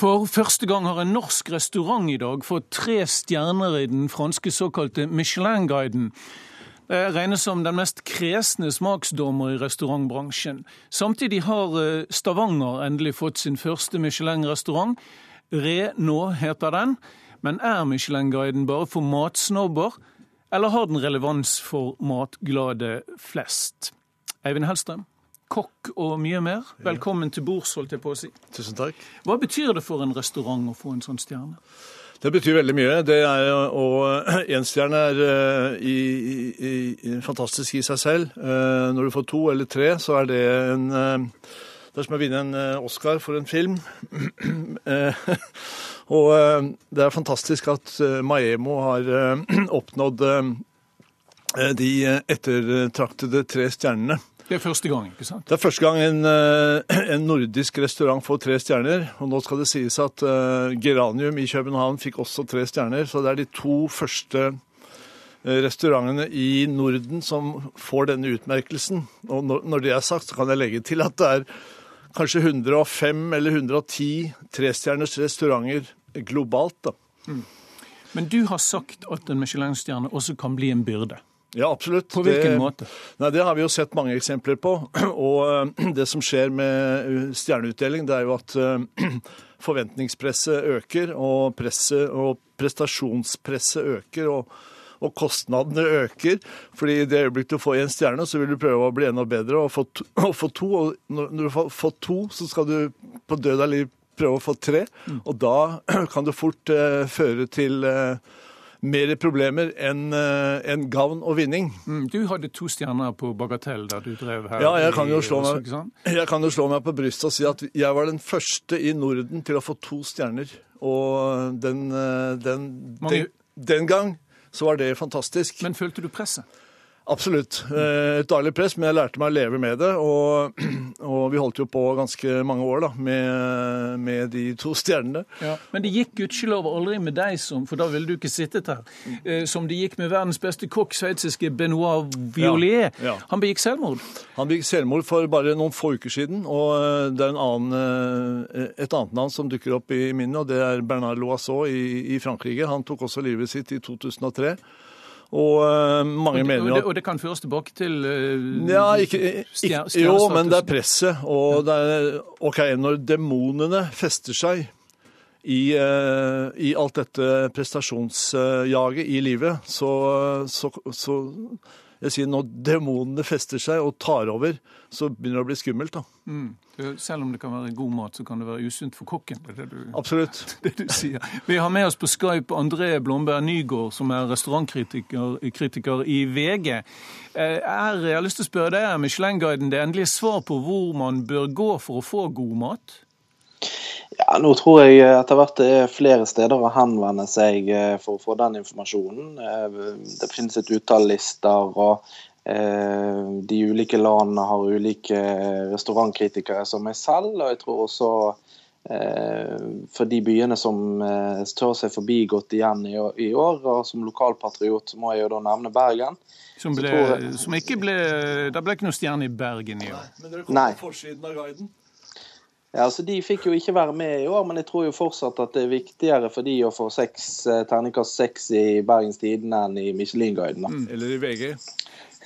For første gang har en norsk restaurant i dag fått tre stjerner i den franske såkalte Michelin-guiden. Det regnes som den mest kresne smaksdommer i restaurantbransjen. Samtidig har eh, Stavanger endelig fått sin første Michelin-restaurant. Re nå heter den. Men er Michelin-guiden bare for matsnobber, eller har den relevans for matglade flest? Eivind Hellstrøm, kokk og mye mer. Velkommen til bords, holdt jeg på å si. Tusen takk. Hva betyr det for en restaurant å få en sånn stjerne? Det betyr veldig mye. Det er, og Énstjerne er uh, i, i, i, fantastisk i seg selv. Uh, når du får to eller tre, så er det en Det er som å vinne en Oscar for en film. <clears throat> <laughs> og det er fantastisk at Maemo har <clears throat> oppnådd de ettertraktede tre stjernene. Det er første gang, ikke sant? Det er første gang en, eh, en, nordisk restaurant får tre stjerner. Og nå skal det sies at uh, Geranium i København fikk også tre stjerner. Så det er de to første eh, restaurantene i Norden som får denne utmerkelsen. Og når det er sagt, så kan jeg legge til at det er kanskje 105 eller 110 trestjerners restauranter globalt. da. Mm. Men du har sagt at en Michelin-stjerne også kan bli en byrde. Ja, absolutt. På hvilken det, måte? Nei, Det har vi jo sett mange eksempler på. <clears throat> Og eh, det som skjer med eh, stjerneutdeling, det er jo at eh, <clears throat> forventningspresset øker, og, presset, og prestasjonspresset øker. og og kostnadene øker. fordi i det øyeblikket du får én stjerne, så vil du prøve å bli enda bedre og få to. <clears throat> Og, få to, og når du har fått to, så skal du på død av liv prøve å få tre. Mm. Og da kan det fort eh, føre til eh, mer problemer enn eh, en gavn og vinning. Mm, du hadde to stjerner på Bagatell da du drev her. Ja, jeg kan jo slå meg, jeg kan jo slå meg på brystet og si at jeg var den første i Norden til å få to stjerner. Og den, eh, den, den, den gang så var det fantastisk. Men følte du presset? Absolutt. Eh, et daglig press, men jeg lærte meg å leve med det. Og, <clears throat> og vi holdt jo på ganske mange år da, med, med de to stjernene. Ja, men det gikk gudskjelov aldri med deg, som, for da ville du ikke sittet her, eh, som det gikk med verdens beste kokk, sveitsiske Benoit Violier. Ja, ja. Han begikk selvmord? Han begikk selvmord for bare noen få uker siden. Og eh, det er annen, et annet navn som dukker opp i minnet, og det er Bernard Loiseau i, i Frankrike. Han tok også livet sitt i 2003. Og uh, mange og det, mener at Og det kan føres tilbake til uh, ja, ikke, ikke, Jo, men det er presset. Og det er OK, når demonene fester seg i, uh, i alt dette prestasjonsjaget i livet, så, så, så jeg sier Når demonene fester seg og tar over, så begynner det å bli skummelt. da. Mm. Selv om det kan være god mat, så kan det være usunt for kokken. Det er det du, Absolutt. <laughs> Det du sier. Vi har med oss på Skype André Blomberg Nygaard, som er restaurantkritiker i VG. Eh, er, jeg har lyst til å spørre deg, er Michelin-guiden det endelige svar på hvor man bør gå for å få god mat? Ja, Nå tror jeg etter hvert det er flere steder å henvende seg eh, for å få den informasjonen. Eh, det finnes et utall lister, og eh, de ulike landene har ulike restaurantkritikere som meg selv. Og jeg tror også for de byene som tør seg forbigått igjen i år, og som lokalpatriot, må jeg jo da nevne Bergen. Som, ble, som ikke ble Det ble ikke noe stjerne i Bergen i år. Nei, men dere kom på forsiden av guiden. Ja, altså De fikk jo ikke være med i år, men jeg tror jo fortsatt at det er viktigere for de å få seks, eh, terningkast seks i Bergens Tidende enn i Michelin-guiden. Mm, eller i VG.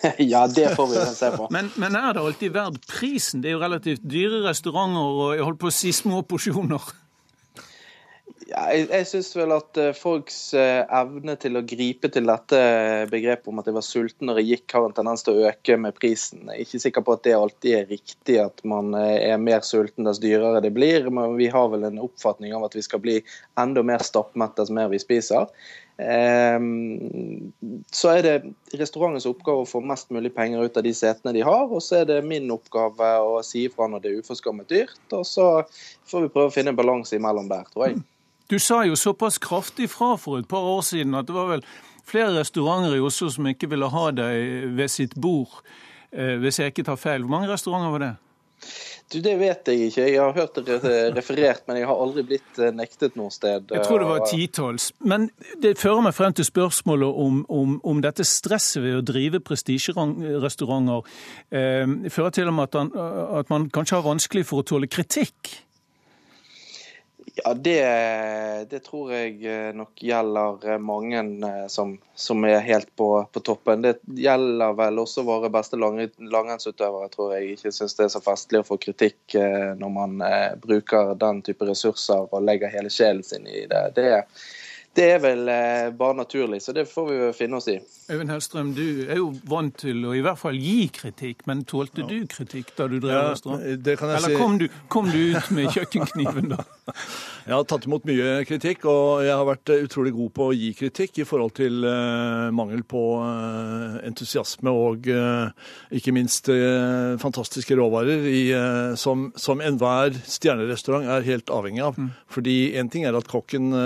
<laughs> ja, det får vi se på. men, men, er det alltid verdt prisen? Det er jo relativt dyre restauranter og jeg holdt på å si små porsjoner. Jeg jeg syns vel at eh, folks eh, evne til å gripe til dette begrepet om at de var sultne når de gikk, har en tendens til å øke med prisen. Jeg er ikke sikker på at det alltid er riktig at man eh, er mer sulten dess dyrere det blir. Men vi har vel en oppfatning av at vi skal bli enda mer stappmette dess mer vi spiser. Ehm, så er det restaurantens oppgave å få mest mulig penger ut av de setene de har. Og så er det min oppgave å si ifra når det er uforskammet dyrt. Og så får vi prøve å finne en balanse imellom der, tror jeg. Du sa jo såpass kraftig fra for et par år siden at det var vel flere restauranter i Oslo som ikke ville ha deg ved sitt bord, eh, hvis jeg ikke tar feil. Hvor mange restauranter var det? Du, Det vet jeg ikke. Jeg har hørt det <laughs> referert, men jeg har aldri blitt eh, nektet noe sted. Jeg tror det var titalls. Men det fører meg frem til spørsmålet om, om, om dette stresset ved å drive prestisjerestauranter eh, fører til at, at man kanskje har vanskelig for å tåle kritikk? Ja, det, det, tror jeg eh, nok gjelder eh, mange eh, som, som er helt på, på, toppen. Det gjelder vel også våre beste langrennsutøvere, tror jeg. Ikke syns det er så festlig å få kritikk når man bruker den type ressurser og legger hele sjelen sin i det. Det, det er vel eh, bare naturlig, så det får vi jo finne oss i. Øyvind Hellstrøm, du er jo vant til å i hvert fall gi kritikk, men tålte ja. du kritikk da du drev ja, restaurant? Eller si... kom, du, kom, du, ut med kjøkkenkniven da? <laughs> Jeg har tatt imot mye kritikk, og jeg har vært utrolig god på å gi kritikk i forhold til uh, mangel på uh, entusiasme og uh, ikke minst fantastiske råvarer i, som, som enhver stjernerestaurant er helt avhengig av. Mm. Fordi én ting er at kokken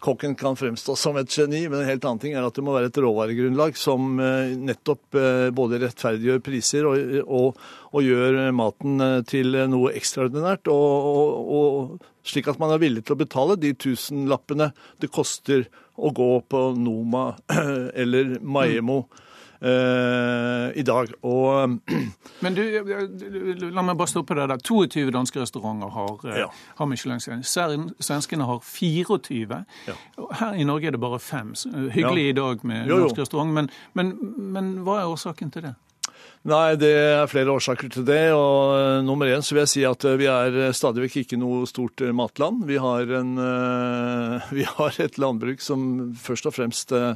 kokken kan fremstå som et geni, men en helt annen ting er at det må være et råvaregrunnlag som eh, nettopp eh, både rettferdiggjør priser og, og, og gjør maten eh, til noe ekstraordinært. Og, slik at man er villig til å betale de tusenlappene det koster å gå på Noma <clears throat> eller Maiemo. Mm uh, i dag. Og, <clears throat> Men du, la meg bare stoppe deg der. 22 danske restauranter har, eh, ja. har Michelin-stjerne. Svenskene har 24. Ja. Her i Norge er det bare fem. Hyggelig ja. i dag med jo, jo. norsk restaurant, men, men, men hva er årsaken til det? Nei, det er flere årsaker til det. og Nummer én så vil jeg si at vi er stadig vekk ikke noe stort matland. Vi har, en, <laughs> vi har, et landbruk som først og fremst Eh,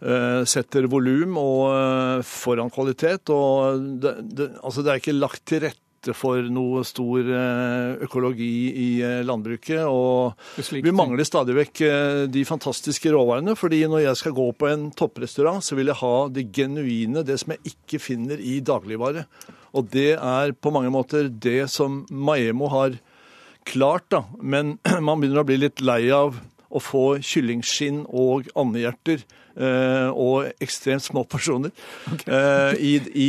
setter volum og foran kvalitet. og det, det, altså det er ikke lagt til rette for noe stor eh, økologi i landbruket. Og vi mangler stadig vekk de fantastiske råvarene. fordi når jeg skal gå på en topprestaurant, så vil jeg ha det genuine, det som jeg ikke finner i dagligvare. Og det er på mange måter det som Maemo har klart, da. Men <clears throat> man begynner å bli litt lei av å få kyllingskinn og andehjerter Eh, og ekstremt små porsjoner okay. Eh, i, i,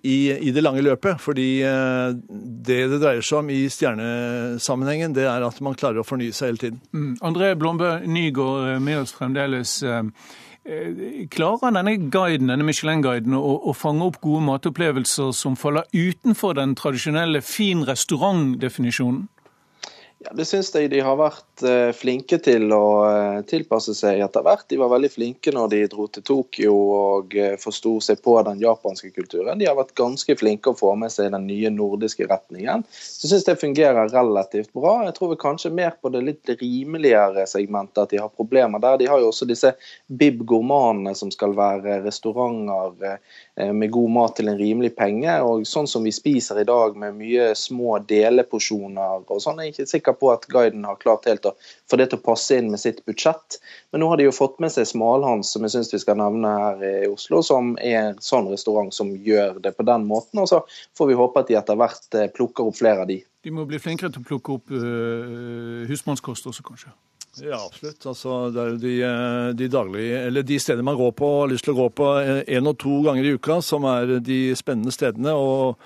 i, i, det lange løpet. Fordi eh, det det dreier seg om i stjernesammenhengen, det er at man klarer å fornye seg hele tiden. Mm. André Blombø Nygaard med oss fremdeles. Klarer denne guiden, denne Michelin-guiden å, å, fange opp gode matopplevelser som faller utenfor den tradisjonelle fin restaurant-definisjonen? Ja, Det syns jeg de har vært eh, flinke til å eh, tilpasse seg etter hvert. De var veldig flinke når de dro til Tokyo og eh, forsto seg på den japanske kulturen. De har vært ganske flinke å få med seg den nye nordiske retningen. Så jeg syns det fungerer relativt bra. Jeg tror vi kanskje mer på det litt rimeligere segmentet at de har problemer der. De har jo også disse Bib Gourmanene som skal være restauranter med god mat til en rimelig penge. Og sånn som vi spiser i dag med mye små deleporsjoner og sånn, er jeg ikke sikker på at guiden har klart helt å få det til å passe inn med sitt budsjett. Men nå har de jo fått med seg Smalhans, som jeg syns vi skal nevne her i Oslo, som er en sånn restaurant som gjør det på den måten. Og så får vi håpe at de etter hvert eh, plukker opp flere av de. De må bli flinkere til å plukke opp uh, husmannskost også, kanskje? Ja, absolutt. Altså, det er jo de, eh, de, daglige, eller de stedene man går på, har lyst til å gå på én og to ganger i uka, som er de spennende stedene. og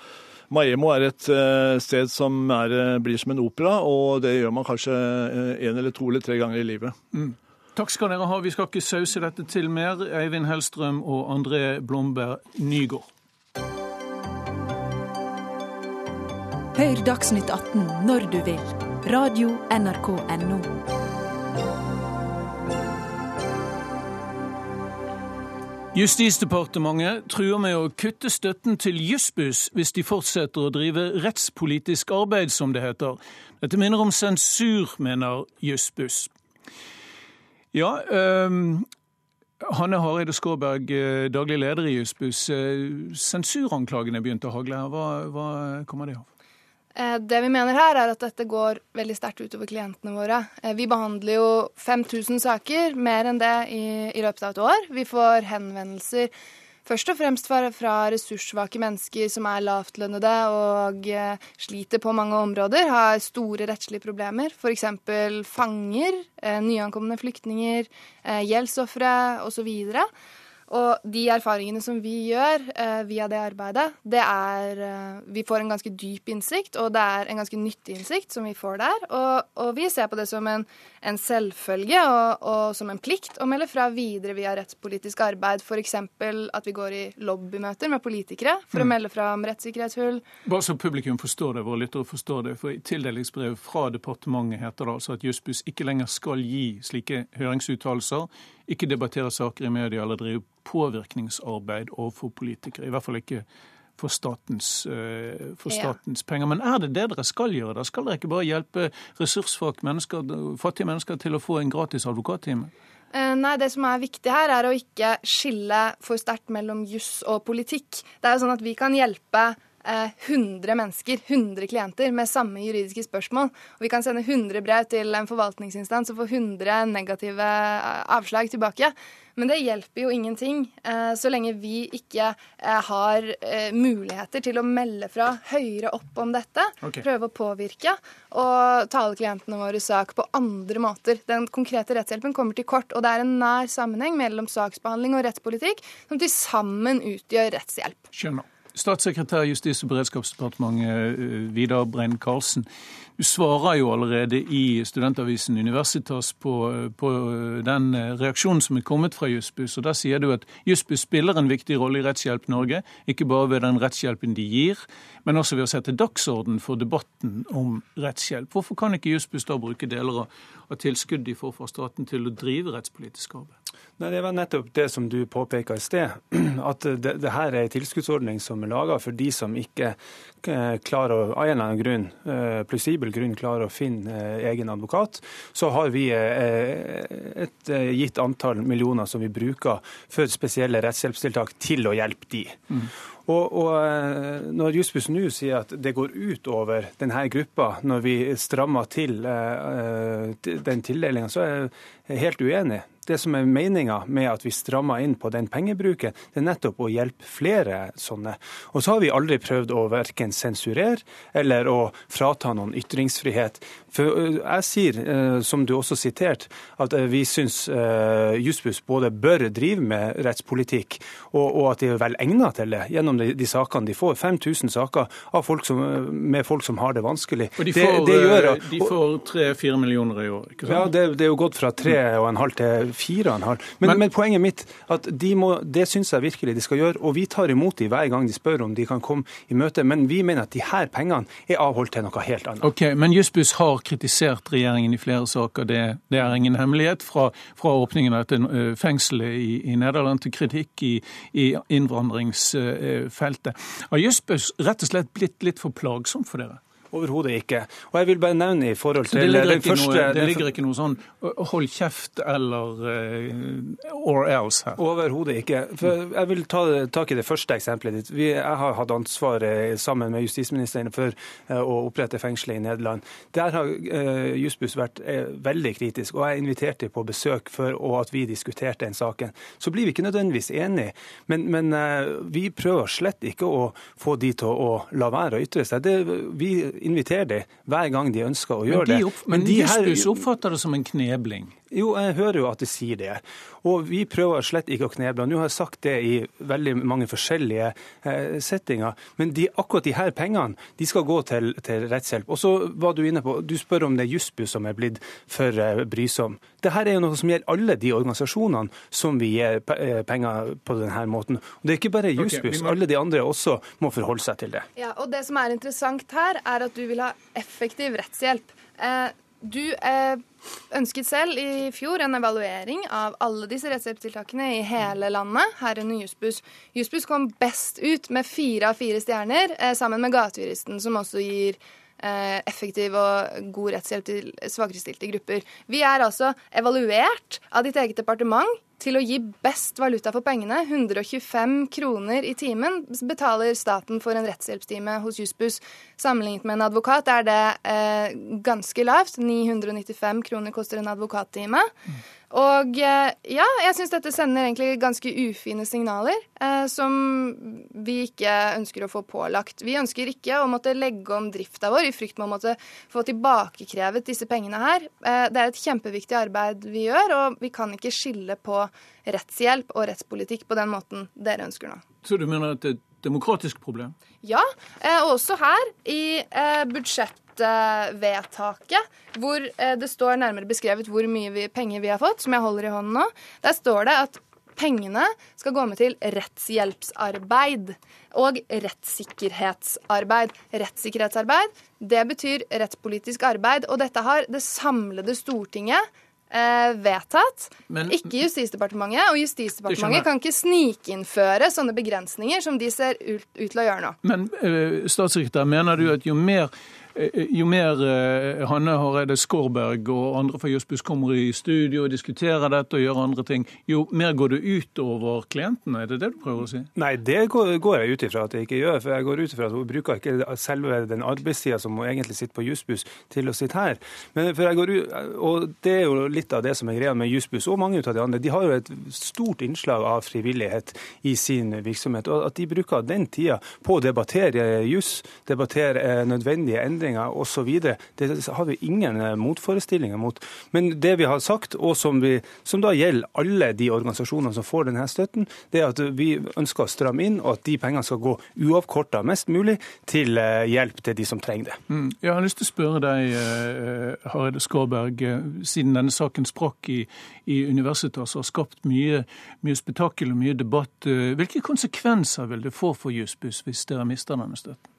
Maemo er et eh, sted som er, eh, blir som en opera, og det gjør man kanskje én eh, eller to eller tre ganger i livet. Mm. Takk skal dere ha. Vi skal ikke sause dette til mer. Eivind Hellstrøm og André Blomberg Nygaard. Hør Dagsnytt 18 når du vil. Radio NRK Radio.nrk.no. Justisdepartementet truer med å kutte støtten til Jussbuss hvis de fortsetter å drive rettspolitisk arbeid, som det heter. Dette minner om sensur, mener Jussbuss. Ja, um, Hanne Hareide Skårberg, eh, daglig leder i Jussbuss. Eh, sensuranklagene begynte å hagle her. Hva, hva kommer det av? Eh, det vi mener her, er at dette går veldig sterkt utover klientene våre. Eh, vi behandler jo 5000 saker, mer enn det, i, i, løpet av et år. Vi får henvendelser først og fremst fra, fra ressurssvake mennesker som er lavtlønnede og eh, sliter på mange områder, har store rettslige problemer. F.eks. fanger, nyankomne flyktninger, gjeldsofre osv. Og de erfaringene som vi gjør eh, via det arbeidet, det er eh, Vi får en ganske dyp innsikt, og det er en ganske nyttig innsikt som vi får der. Og, og vi ser på det som en, en selvfølge og, og, som en plikt å melde fra videre via rettspolitisk arbeid. F.eks. at vi går i lobbymøter med politikere for mm. å melde fra om rettssikkerhetshull. Bare så publikum forstår det, våre lyttere forstår det. For i tildelingsbrevet fra departementet heter det altså at Jussbuss ikke lenger skal gi slike høringsuttalelser ikke debattere saker i media eller drive påvirkningsarbeid overfor politikere. I hvert fall ikke for statens, eh, for statens ja. penger. Men er det det dere skal gjøre? Da skal dere ikke bare hjelpe ressurssvake mennesker, fattige mennesker til å få en gratis advokattime? Eh, nei, Det som er viktig her, er å ikke skille for sterkt mellom juss og politikk. Det er jo sånn at Vi kan hjelpe 100 eh, mennesker, 100 klienter, med samme juridiske spørsmål. Og vi kan sende 100 brev til en forvaltningsinstans og få 100 negative eh, avslag tilbake. Men det hjelper jo ingenting eh, så lenge vi ikke har muligheter til å melde fra høyere opp om dette. Okay. Prøve å påvirke og tale klientene våre sak på andre måter. Den konkrete rettshjelpen kommer til kort, og det er en nær sammenheng mellom saksbehandling og rettspolitikk som til sammen utgjør rettshjelp. Skjønner. Statssekretær i Justis- og beredskapsdepartementet eh, Vidar Brein Karlsen. Du svarer jo allerede i studentavisen Universitas på, på, den reaksjonen som er kommet fra Jussbuss. Og Der sier du at Jussbuss spiller en viktig rolle i Rettshjelp Norge. Ikke bare ved den rettshjelpen de gir, men også ved å sette dagsorden for debatten om rettshjelp. Hvorfor kan ikke Jussbuss da bruke deler av, tilskuddet tilskudd de får fra staten til å drive rettspolitisk arbeid? Nei, Det var nettopp det som du påpeker i sted. <clears throat> At det, det her er en tilskuddsordning som er laga for de som ikke eh, klarer av en eller annen grunn, eh, plausibel grunn klarer å finne eh, egen advokat. Så har vi et gitt antall millioner som vi bruker for spesielle rettshjelpstiltak til å hjelpe de. Mm. Og, og, Når Jussbuss nå sier at det går ut over denne gruppa når vi strammer til den tildelinga, så er jeg helt uenig. Det som er meninga med at vi strammer inn på den pengebruken, det er nettopp å hjelpe flere sånne. Og så har vi aldri prøvd å verken sensurere eller å frata noen ytringsfrihet. For jeg sier, som du også siterte, at vi syns Jussbuss både bør drive med rettspolitikk, og, at de er vel egnet til det gjennom de, sakene de får. 5000 saker folk som, med folk som har det vanskelig. Og de får, det, det gjør, får 3-4 millioner i år, ikke sant? Ja, det, det er jo gått fra 3,5 til 4,5. Men, men, men, poenget mitt at de må, det syns jeg virkelig de skal gjøre. Og vi tar imot dem hver gang de spør om de kan komme i møte. Men vi mener at de her pengene er avholdt til noe helt annet. Ok, Men Jussbuss har kritisert regjeringen i flere saker. Det, det er ingen hemmelighet. Fra, fra åpningen av dette eh, fengselet i, i, Nederland til kritikk i, i innvandringsfeltet. Har Jussbuss rett og slett blitt litt for plagsom for dere? Overhodet ikke. Og jeg vil bare nevne i forhold til det den første noe, Det ligger ikke noe sånn hold kjeft eller uh, or else her? Overhodet ikke. For jeg vil ta tak i det første eksempelet ditt. Vi, jeg har hatt ansvaret sammen med justisministeren for uh, å opprette fengselet i Nederland. Der har uh, Jussbuss vært uh, veldig kritisk, og jeg inviterte på besøk for og at vi diskuterte den saken. Så blir vi ikke nødvendigvis enige, men, men vi prøver slett ikke å få de til å la være å ytre seg. Det, vi invitere dem hver gang de ønsker å gjøre de det. Opp, men, men de her... oppfatter det som en knebling? Jo, jeg hører jo at de sier det. Og vi prøver slett ikke å kneble. Nå har jeg sagt det i veldig mange forskjellige eh, settinger. Men de, akkurat de her pengene de skal gå til, til rettshjelp. Og så var Du inne på, du spør om det er Jussbu som er blitt for eh, brysom. Dette er jo noe som gjelder alle de organisasjonene som vi gir eh, penger på denne måten. Og Det er ikke bare Jussbuss. Okay, må... Alle de andre også må forholde seg til det. Ja, og Det som er interessant her, er at du vil ha effektiv rettshjelp. Eh, du eh, ønsket selv i fjor en evaluering av alle disse rettshjelpstiltakene i hele landet, herunder Jussbuss. Jussbuss kom best ut med fire av fire stjerner, eh, sammen med Gatejuristen, som også gir eh, effektiv og god rettshjelp til svakerestilte grupper. Vi er altså evaluert av ditt eget departement til å gi best valuta for pengene, 125 kroner i timen, betaler staten for en rettshjelpstime hos Jussbuss. Sammenlignet med en advokat er det eh, ganske lavt. 995 kroner koster en advokattime. Mm. Og eh, ja, jeg syns dette sender egentlig ganske ufine signaler eh, som vi ikke ønsker å få pålagt. Vi ønsker ikke å måtte legge om drifta vår i frykt med å måtte få tilbakekrevet disse pengene her. Eh, det er et kjempeviktig arbeid vi gjør, og vi kan ikke skille på rettshjelp og rettspolitikk på den måten dere ønsker nå. Så du mener at det er et demokratisk problem? Ja, eh, også her i eh, budsjett vedtaket, hvor eh, det står nærmere beskrevet hvor mye vi, penger vi har fått, som jeg holder i hånden nå. Der står det at pengene skal gå med til rettshjelpsarbeid og rettssikkerhetsarbeid. Rettssikkerhetsarbeid, det betyr rettspolitisk arbeid, og dette har det samlede Stortinget eh, vedtatt, Men- ikke Justisdepartementet. Og Justisdepartementet kan ikke snikinnføre sånne begrensninger som de ser ut, ut til å gjøre nå. Men statssekretær, mener du at jo mer jo mer eh, Hanne Hareide Skårberg og andre fra Jøssbuss kommer i studio og diskuterer dette og gjør andre ting, jo mer går det ut over klientene? Er det det du prøver å si? Nei, det går, jeg ut ifra at jeg ikke gjør. For jeg går ut ifra at hun bruker ikke selve den arbeidstida som hun egentlig sitter på Jussbuss, til å sitte her. Men for jeg går ut, og det er jo litt av det som er greia med Jussbuss og mange av de andre. De har jo et stort innslag av frivillighet i sin virksomhet. Og at de bruker den tida på å debattere juss, debattere eh, nødvendige endringer osv., det har vi ingen eh, motforestillinger mot. Men det vi har sagt, og som, vi, som da gjelder alle de organisasjonene som får denne støtten, det er at vi ønsker å stramme inn, og at de pengene skal gå uavkorta mest mulig til eh, hjelp til de som trenger det. Mm. Jeg har lyst til å spørre deg, eh, Hareide Skårberg, siden denne saken sprakk i, i Universitas og har skapt mye, mye spetakkel og mye debatt. Hvilke konsekvenser vil det få for Jussbuss hvis dere mister denne støtten?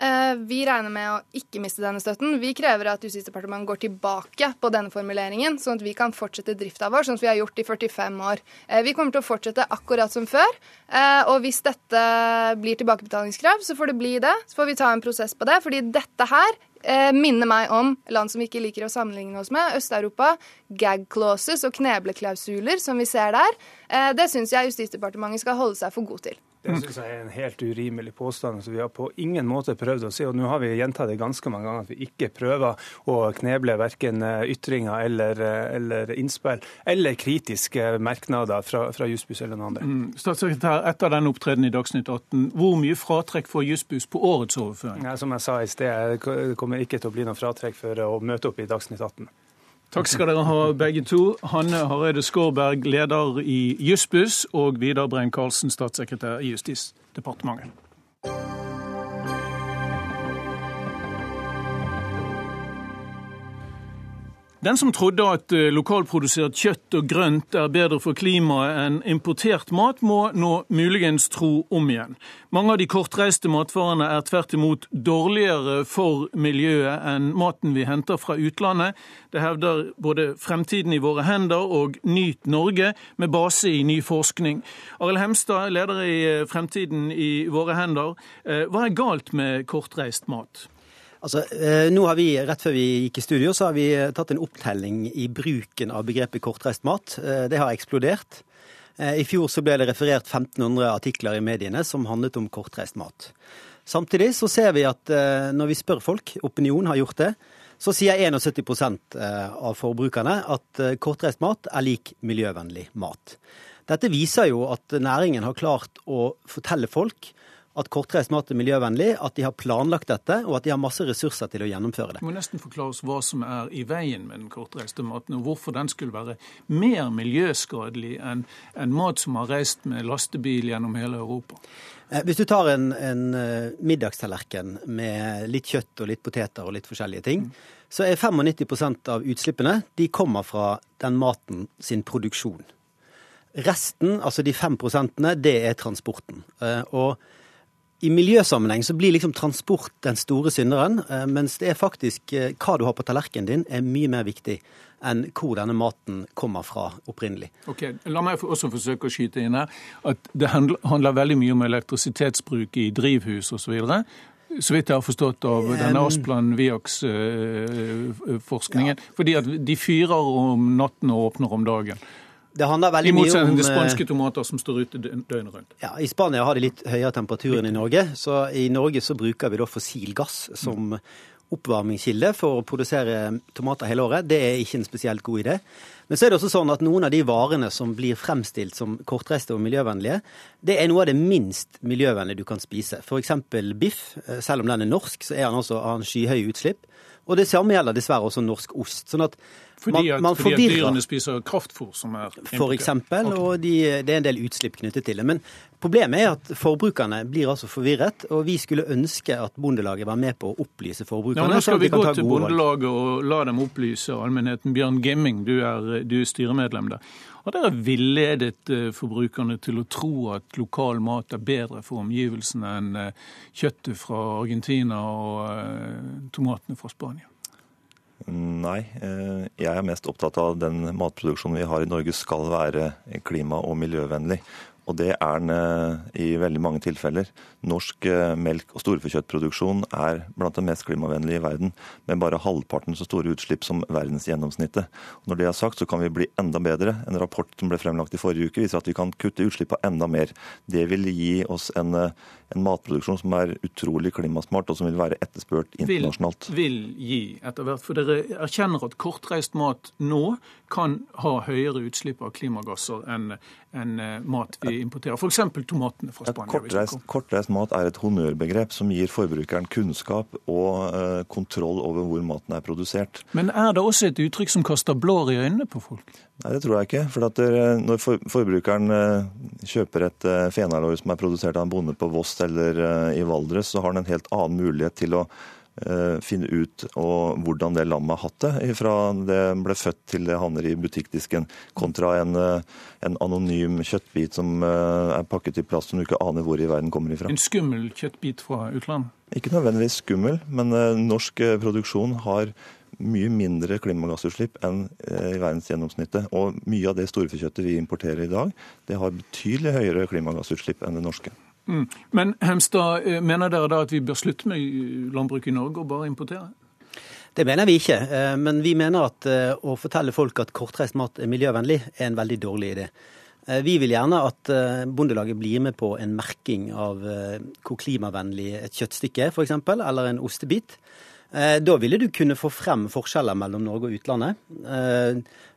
Eh, Vi regner med å ikke miste denne støtten. Vi krever at Justisdepartementet går tilbake på denne formuleringen, sånn at vi kan fortsette drifta vår, sånn som vi har gjort i 45 år. Eh, Vi kommer til å fortsette akkurat som før. eh, Og hvis dette blir tilbakebetalingskrav, så får det bli det. Så får vi ta en prosess på det. Fordi dette her minner meg om land som vi ikke liker å sammenligne oss med. Øst-Europa. Gag clauses og knebleklausuler som vi ser der. Det syns jeg Justisdepartementet skal holde seg for god til. Det syns jeg er en helt urimelig påstand. Så vi har på ingen måte prøvd å si, og nå har vi gjentatt det ganske mange ganger, at vi ikke prøver å kneble verken ytringer eller, eller innspill eller kritiske merknader fra, fra Jussbuss eller noen andre. Mm. Statssekretær, etter den opptredenen i Dagsnytt 18, hvor mye fratrekk får Jussbuss på årets overføring? Ja, som jeg sa i sted, det kommer ikke til å bli noe fratrekk for å møte opp i Dagsnytt 18. Takk skal dere ha begge to. Hanne Hareide Skårberg, leder i Jussbuss, og Vidar Brein-Karlsen, statssekretær i Justisdepartementet. Den som trodde at eh, lokalprodusert kjøtt og grønt er bedre for klimaet enn importert mat, må nå muligens tro om igjen. Mange av de kortreiste matvarene er tvert imot dårligere for miljøet enn maten vi henter fra utlandet. Det hevder både Fremtiden i våre hender og Nyt Norge, med base i ny forskning. Arild Hemstad, leder i eh, Fremtiden i våre hender. Eh, Hva er galt med kortreist mat? Altså, eh, nå har vi, Rett før vi gikk i studio, så har vi eh, tatt en opptelling i bruken av begrepet kortreist mat. Eh, det har eksplodert. I fjor så ble det referert 1500 artikler i mediene som handlet om kortreist mat. Samtidig så ser vi at når vi spør folk, opinion har gjort det, så sier 71 eh, av forbrukerne at kortreist mat er lik miljøvennlig mat. Dette viser jo at næringen har klart å fortelle folk at kortreist mat er miljøvennlig, at de har planlagt dette, og at de har masse ressurser til å gjennomføre det. Du må nesten forklare oss hva som er i veien med den kortreiste maten, og hvorfor den skulle være mer miljøskadelig enn en mat som har reist med lastebil gjennom hele Europa. Eh, Hvis du tar en, en eh, middagstallerken med litt kjøtt og litt poteter og litt forskjellige ting, så er 95% av utslippene de kommer fra den maten sin produksjon. Resten, altså de 5 prosentene, det er transporten. Eh, Og i miljøsammenheng så blir liksom transport den store synderen, eh, mens det er faktisk eh, hva du har på tallerkenen din er mye mer viktig enn hvor denne maten kommer fra opprinnelig. Ok, La meg også forsøke å skyte inn her at det handler, veldig mye om elektrisitetsbruk i drivhus osv. Så, vidt jeg har forstått av denne Um, Asplan Viax-forskningen. Fordi at de fyrer om natten og åpner om dagen. Det handler veldig om motsetning til eh, spanske tomater som står ute døgnet rundt. Ja, I Spania har de litt høyere temperatur enn i Norge, så i Norge så bruker vi da fossil gass som oppvarmingskilde for å produsere tomater hele året. Det er ikke en spesielt god idé. Men så er det også sånn at noen av de varene som blir fremstilt som kortreiste og miljøvennlige, det er noe av det minst miljøvennlige du kan spise. F.eks. biff. Eh, Selv om den er norsk, så er den også av en skyhøy utslipp. Og det samme gjelder dessverre også norsk ost. Sånn at Fordi, man, at, man fordi at dyrene spiser kraftfôr som er For eksempel, og de, det er en del utslipp knyttet til det. Men problemet er at forbrukerne blir altså forvirret, og vi skulle ønske at Bondelaget var med på å opplyse Ja, forbrukerne. men nå skal vi gå til. Bondelaget og la dem opplyse allmennheten. Bjørn Gimming, du er, du er styremedlem der. Har dere villedet eh, forbrukerne til å tro at lokal mat er bedre for omgivelsene enn eh, kjøttet fra Argentina og eh, tomatene fra Spania? Nei, eh, jeg er mest opptatt av den matproduksjonen vi har i Norge skal være klima- og miljøvennlig. Og det er den eh, i veldig mange tilfeller. Norsk eh, melk- og storfekjøttproduksjon er blant de mest klimavennlige i verden, med bare halvparten så store utslipp som verdensgjennomsnittet. Når det er sagt, så kan vi bli enda bedre. En rapport som ble fremlagt i forrige uke viser at vi kan kutte utslippene enda mer. Det vil gi oss en, en matproduksjon som er utrolig klimasmart, og som vil være etterspurt internasjonalt. Vil, vil gi etter hvert, for dere erkjenner at kortreist mat nå kan ha høyere utslipp av klimagasser enn en mat vi importerer. F.eks. tomatene fra Spania. Kortreist, kortreist, mat er et honnørbegrep som gir forbrukeren kunnskap og uh, kontroll over hvor maten er produsert. Men er det også et uttrykk som kaster blår i øynene på folk? Nei, det tror jeg ikke. For eh, når for, forbrukeren uh, kjøper et uh, fenalår som er produsert av en bonde på Voss eller i Valdres, så har den en helt annen mulighet til å finne ut hvordan det lammet har hatt det fra det ble født til det havner i butikkdisken, kontra en, en anonym kjøttbit som er pakket i plast som du ikke aner hvor i verden kommer ifra. En skummel kjøttbit fra utlandet? Ikke nødvendigvis skummel, men norsk produksjon har mye mindre klimagassutslipp enn i verdensgjennomsnittet. Og mye av det storfekjøttet vi importerer i dag, det har betydelig høyere klimagassutslipp enn det norske. Mm. Men Hemstad, mener dere da at vi bør slutte med landbruk i Norge og bare importere? Det mener vi ikke, men vi mener at å fortelle folk at kortreist mat er miljøvennlig, er en veldig dårlig idé. Vi vil gjerne at Bondelaget blir med på en merking av hvor klimavennlig et kjøttstykke er, f.eks., eller en ostebit. Da ville du kunne få frem forskjeller mellom Norge og utlandet,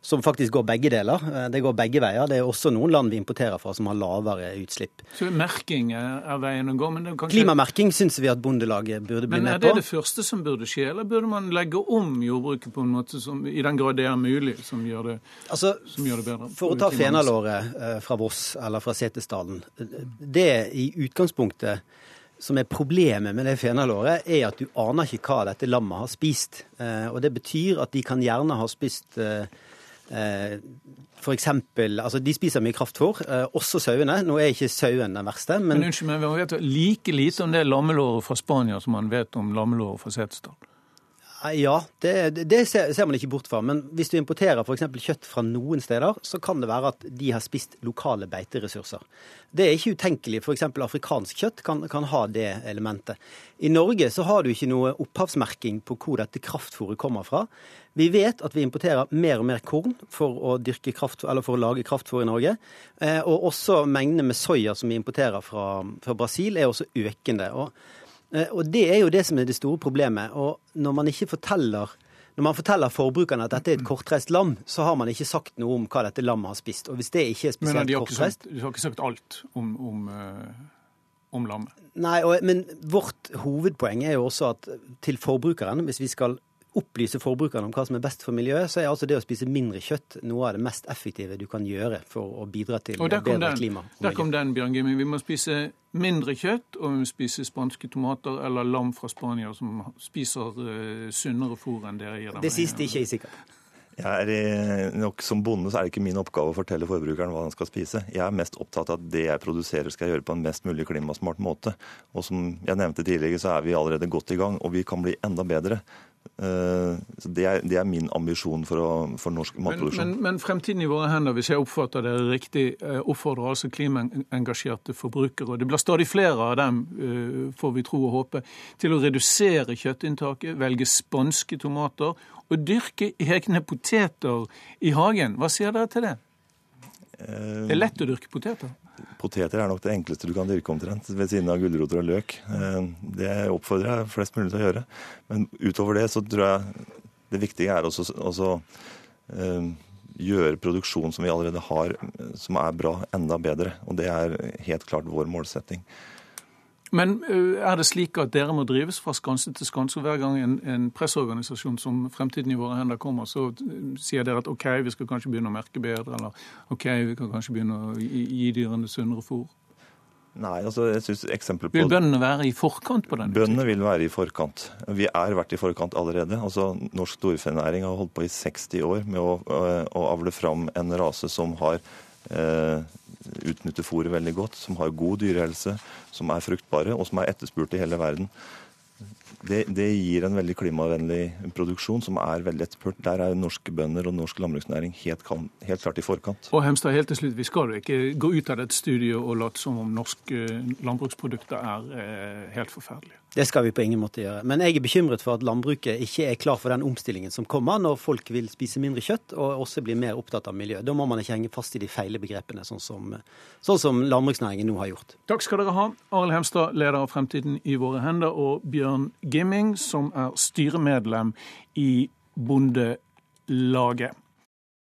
som faktisk går begge deler. Det går begge veier. Det er også noen land vi importerer fra som har lavere utslipp. Så merking er veien å gå? Men det kanskje... Klimamerking syns vi at Bondelaget burde bli med på. Men er det det første som burde skje, eller burde man legge om jordbruket på en måte som, i den grad det er mulig, som gjør det, altså, som gjør det bedre? For å ta fenalåret fra Voss eller fra Setesdalen. Det i utgangspunktet som er problemet med det fenalåret, er at du aner ikke hva dette lammet har spist. Og Det betyr at de kan gjerne ha spist for eksempel, altså De spiser mye kraftfôr, også sauene. Nå er ikke sauen den verste. Men, men unnskyld men man vet like lite om det lammelåret fra Spania som man vet om lammelåret fra Setesdal. Ja, det, det ser, man ikke bort fra. Men hvis du importerer f.eks. kjøtt fra noen steder, så kan det være at de har spist lokale beiteressurser. Det er ikke utenkelig. F.eks. afrikansk kjøtt kan, kan, ha det elementet. I Norge så har du ikke noe opphavsmerking på hvor dette kraftfôret kommer fra. Vi vet at vi importerer mer og mer korn for å, kraft, for å lage kraftfôr i Norge. Eh, og også mengdene med soya som vi importerer fra, fra Brasil, er også økende. Og og Det er jo det som er det store problemet. Og når man ikke forteller når man forteller forbrukerne at dette er et kortreist lam, så har man ikke sagt noe om hva dette lammet har spist. Og hvis det ikke er spesielt men kortreist De har ikke sagt alt om, om, om lammet? Nei, og, men vårt hovedpoeng er jo også at til forbrukeren, hvis vi skal opplyse forbrukerne om hva som er best for miljøet, så er altså det å spise mindre kjøtt noe av det mest effektive du kan gjøre for å bidra til bedre den, klima. Og der kom den, Bjørn Gimmi. Vi må spise mindre kjøtt, og vi må spise spanske tomater eller lam fra Spania som spiser uh, sunnere fôr enn dere gir dem. Det siste ikke er sikkert. Jeg er nok Som bonde så er det ikke min oppgave å fortelle forbrukeren hva han skal spise. Jeg er mest opptatt av at det jeg produserer skal jeg gjøre på en mest mulig klimasmart måte. Og som jeg nevnte tidligere, så er vi allerede godt i gang, og vi kan bli enda bedre. Så det er, det er, min ambisjon for, å, for norsk matproduksjon. Men, men, men, fremtiden i våre hender, hvis jeg oppfatter det riktig, oppfordrer altså klimaengasjerte forbrukere, og det blir stadig flere av dem, får vi tro og håpe, til å redusere kjøttinntaket, velge spanske tomater og dyrke egne poteter i hagen. Hva sier dere til det? Det er lett å dyrke poteter? Poteter er nok det enkleste du kan dyrke omtrent, ved siden av gulroter og løk. Det oppfordrer jeg flest mulig til å gjøre. Men utover det så tror jeg det viktige er også, også uh, gjøre produksjon som vi allerede har, som er bra, enda bedre. Og det er helt klart vår målsetting. Men er det slik at dere må drives fra skanse til skanse? Hver gang en, en presseorganisasjon som Fremtiden i våre hender kommer, så sier dere at OK, vi skal kanskje begynne å merke bedre, eller OK, vi kan kanskje begynne å gi, gi dyrene sunnere fôr? Nei, altså jeg synes eksempel på... Vil bøndene være i forkant på den? Bøndene vil være i forkant. Vi er vært i forkant allerede. Altså, Norsk storfenæring har holdt på i 60 år med å, å avle fram en rase som har eh, utnytter fôret veldig godt, som har god dyrehelse, som er fruktbare og som er etterspurt i hele verden. det, det, gir en veldig klimavennlig produksjon som er veldig etterspurt. Der er norske bønder og norsk landbruksnæring helt, helt, klart i forkant. Og Hemstad, helt til slutt, Vi skal jo ikke gå ut av dette studiet og late som om norske landbruksprodukter er eh, helt forferdelige. Det skal vi på ingen måte gjøre. Men jeg er bekymret for at landbruket ikke er klar for den omstillingen som kommer når folk vil spise mindre kjøtt og også bli mer opptatt av miljø. Da må man ikke henge fast i de feile begrepene, sånn som, sånn som landbruksnæringen nå har gjort. Takk skal dere ha, Arild Hemstad, leder av Fremtiden i våre hender, og Bjørn Gimming, som er styremedlem i Bondelaget.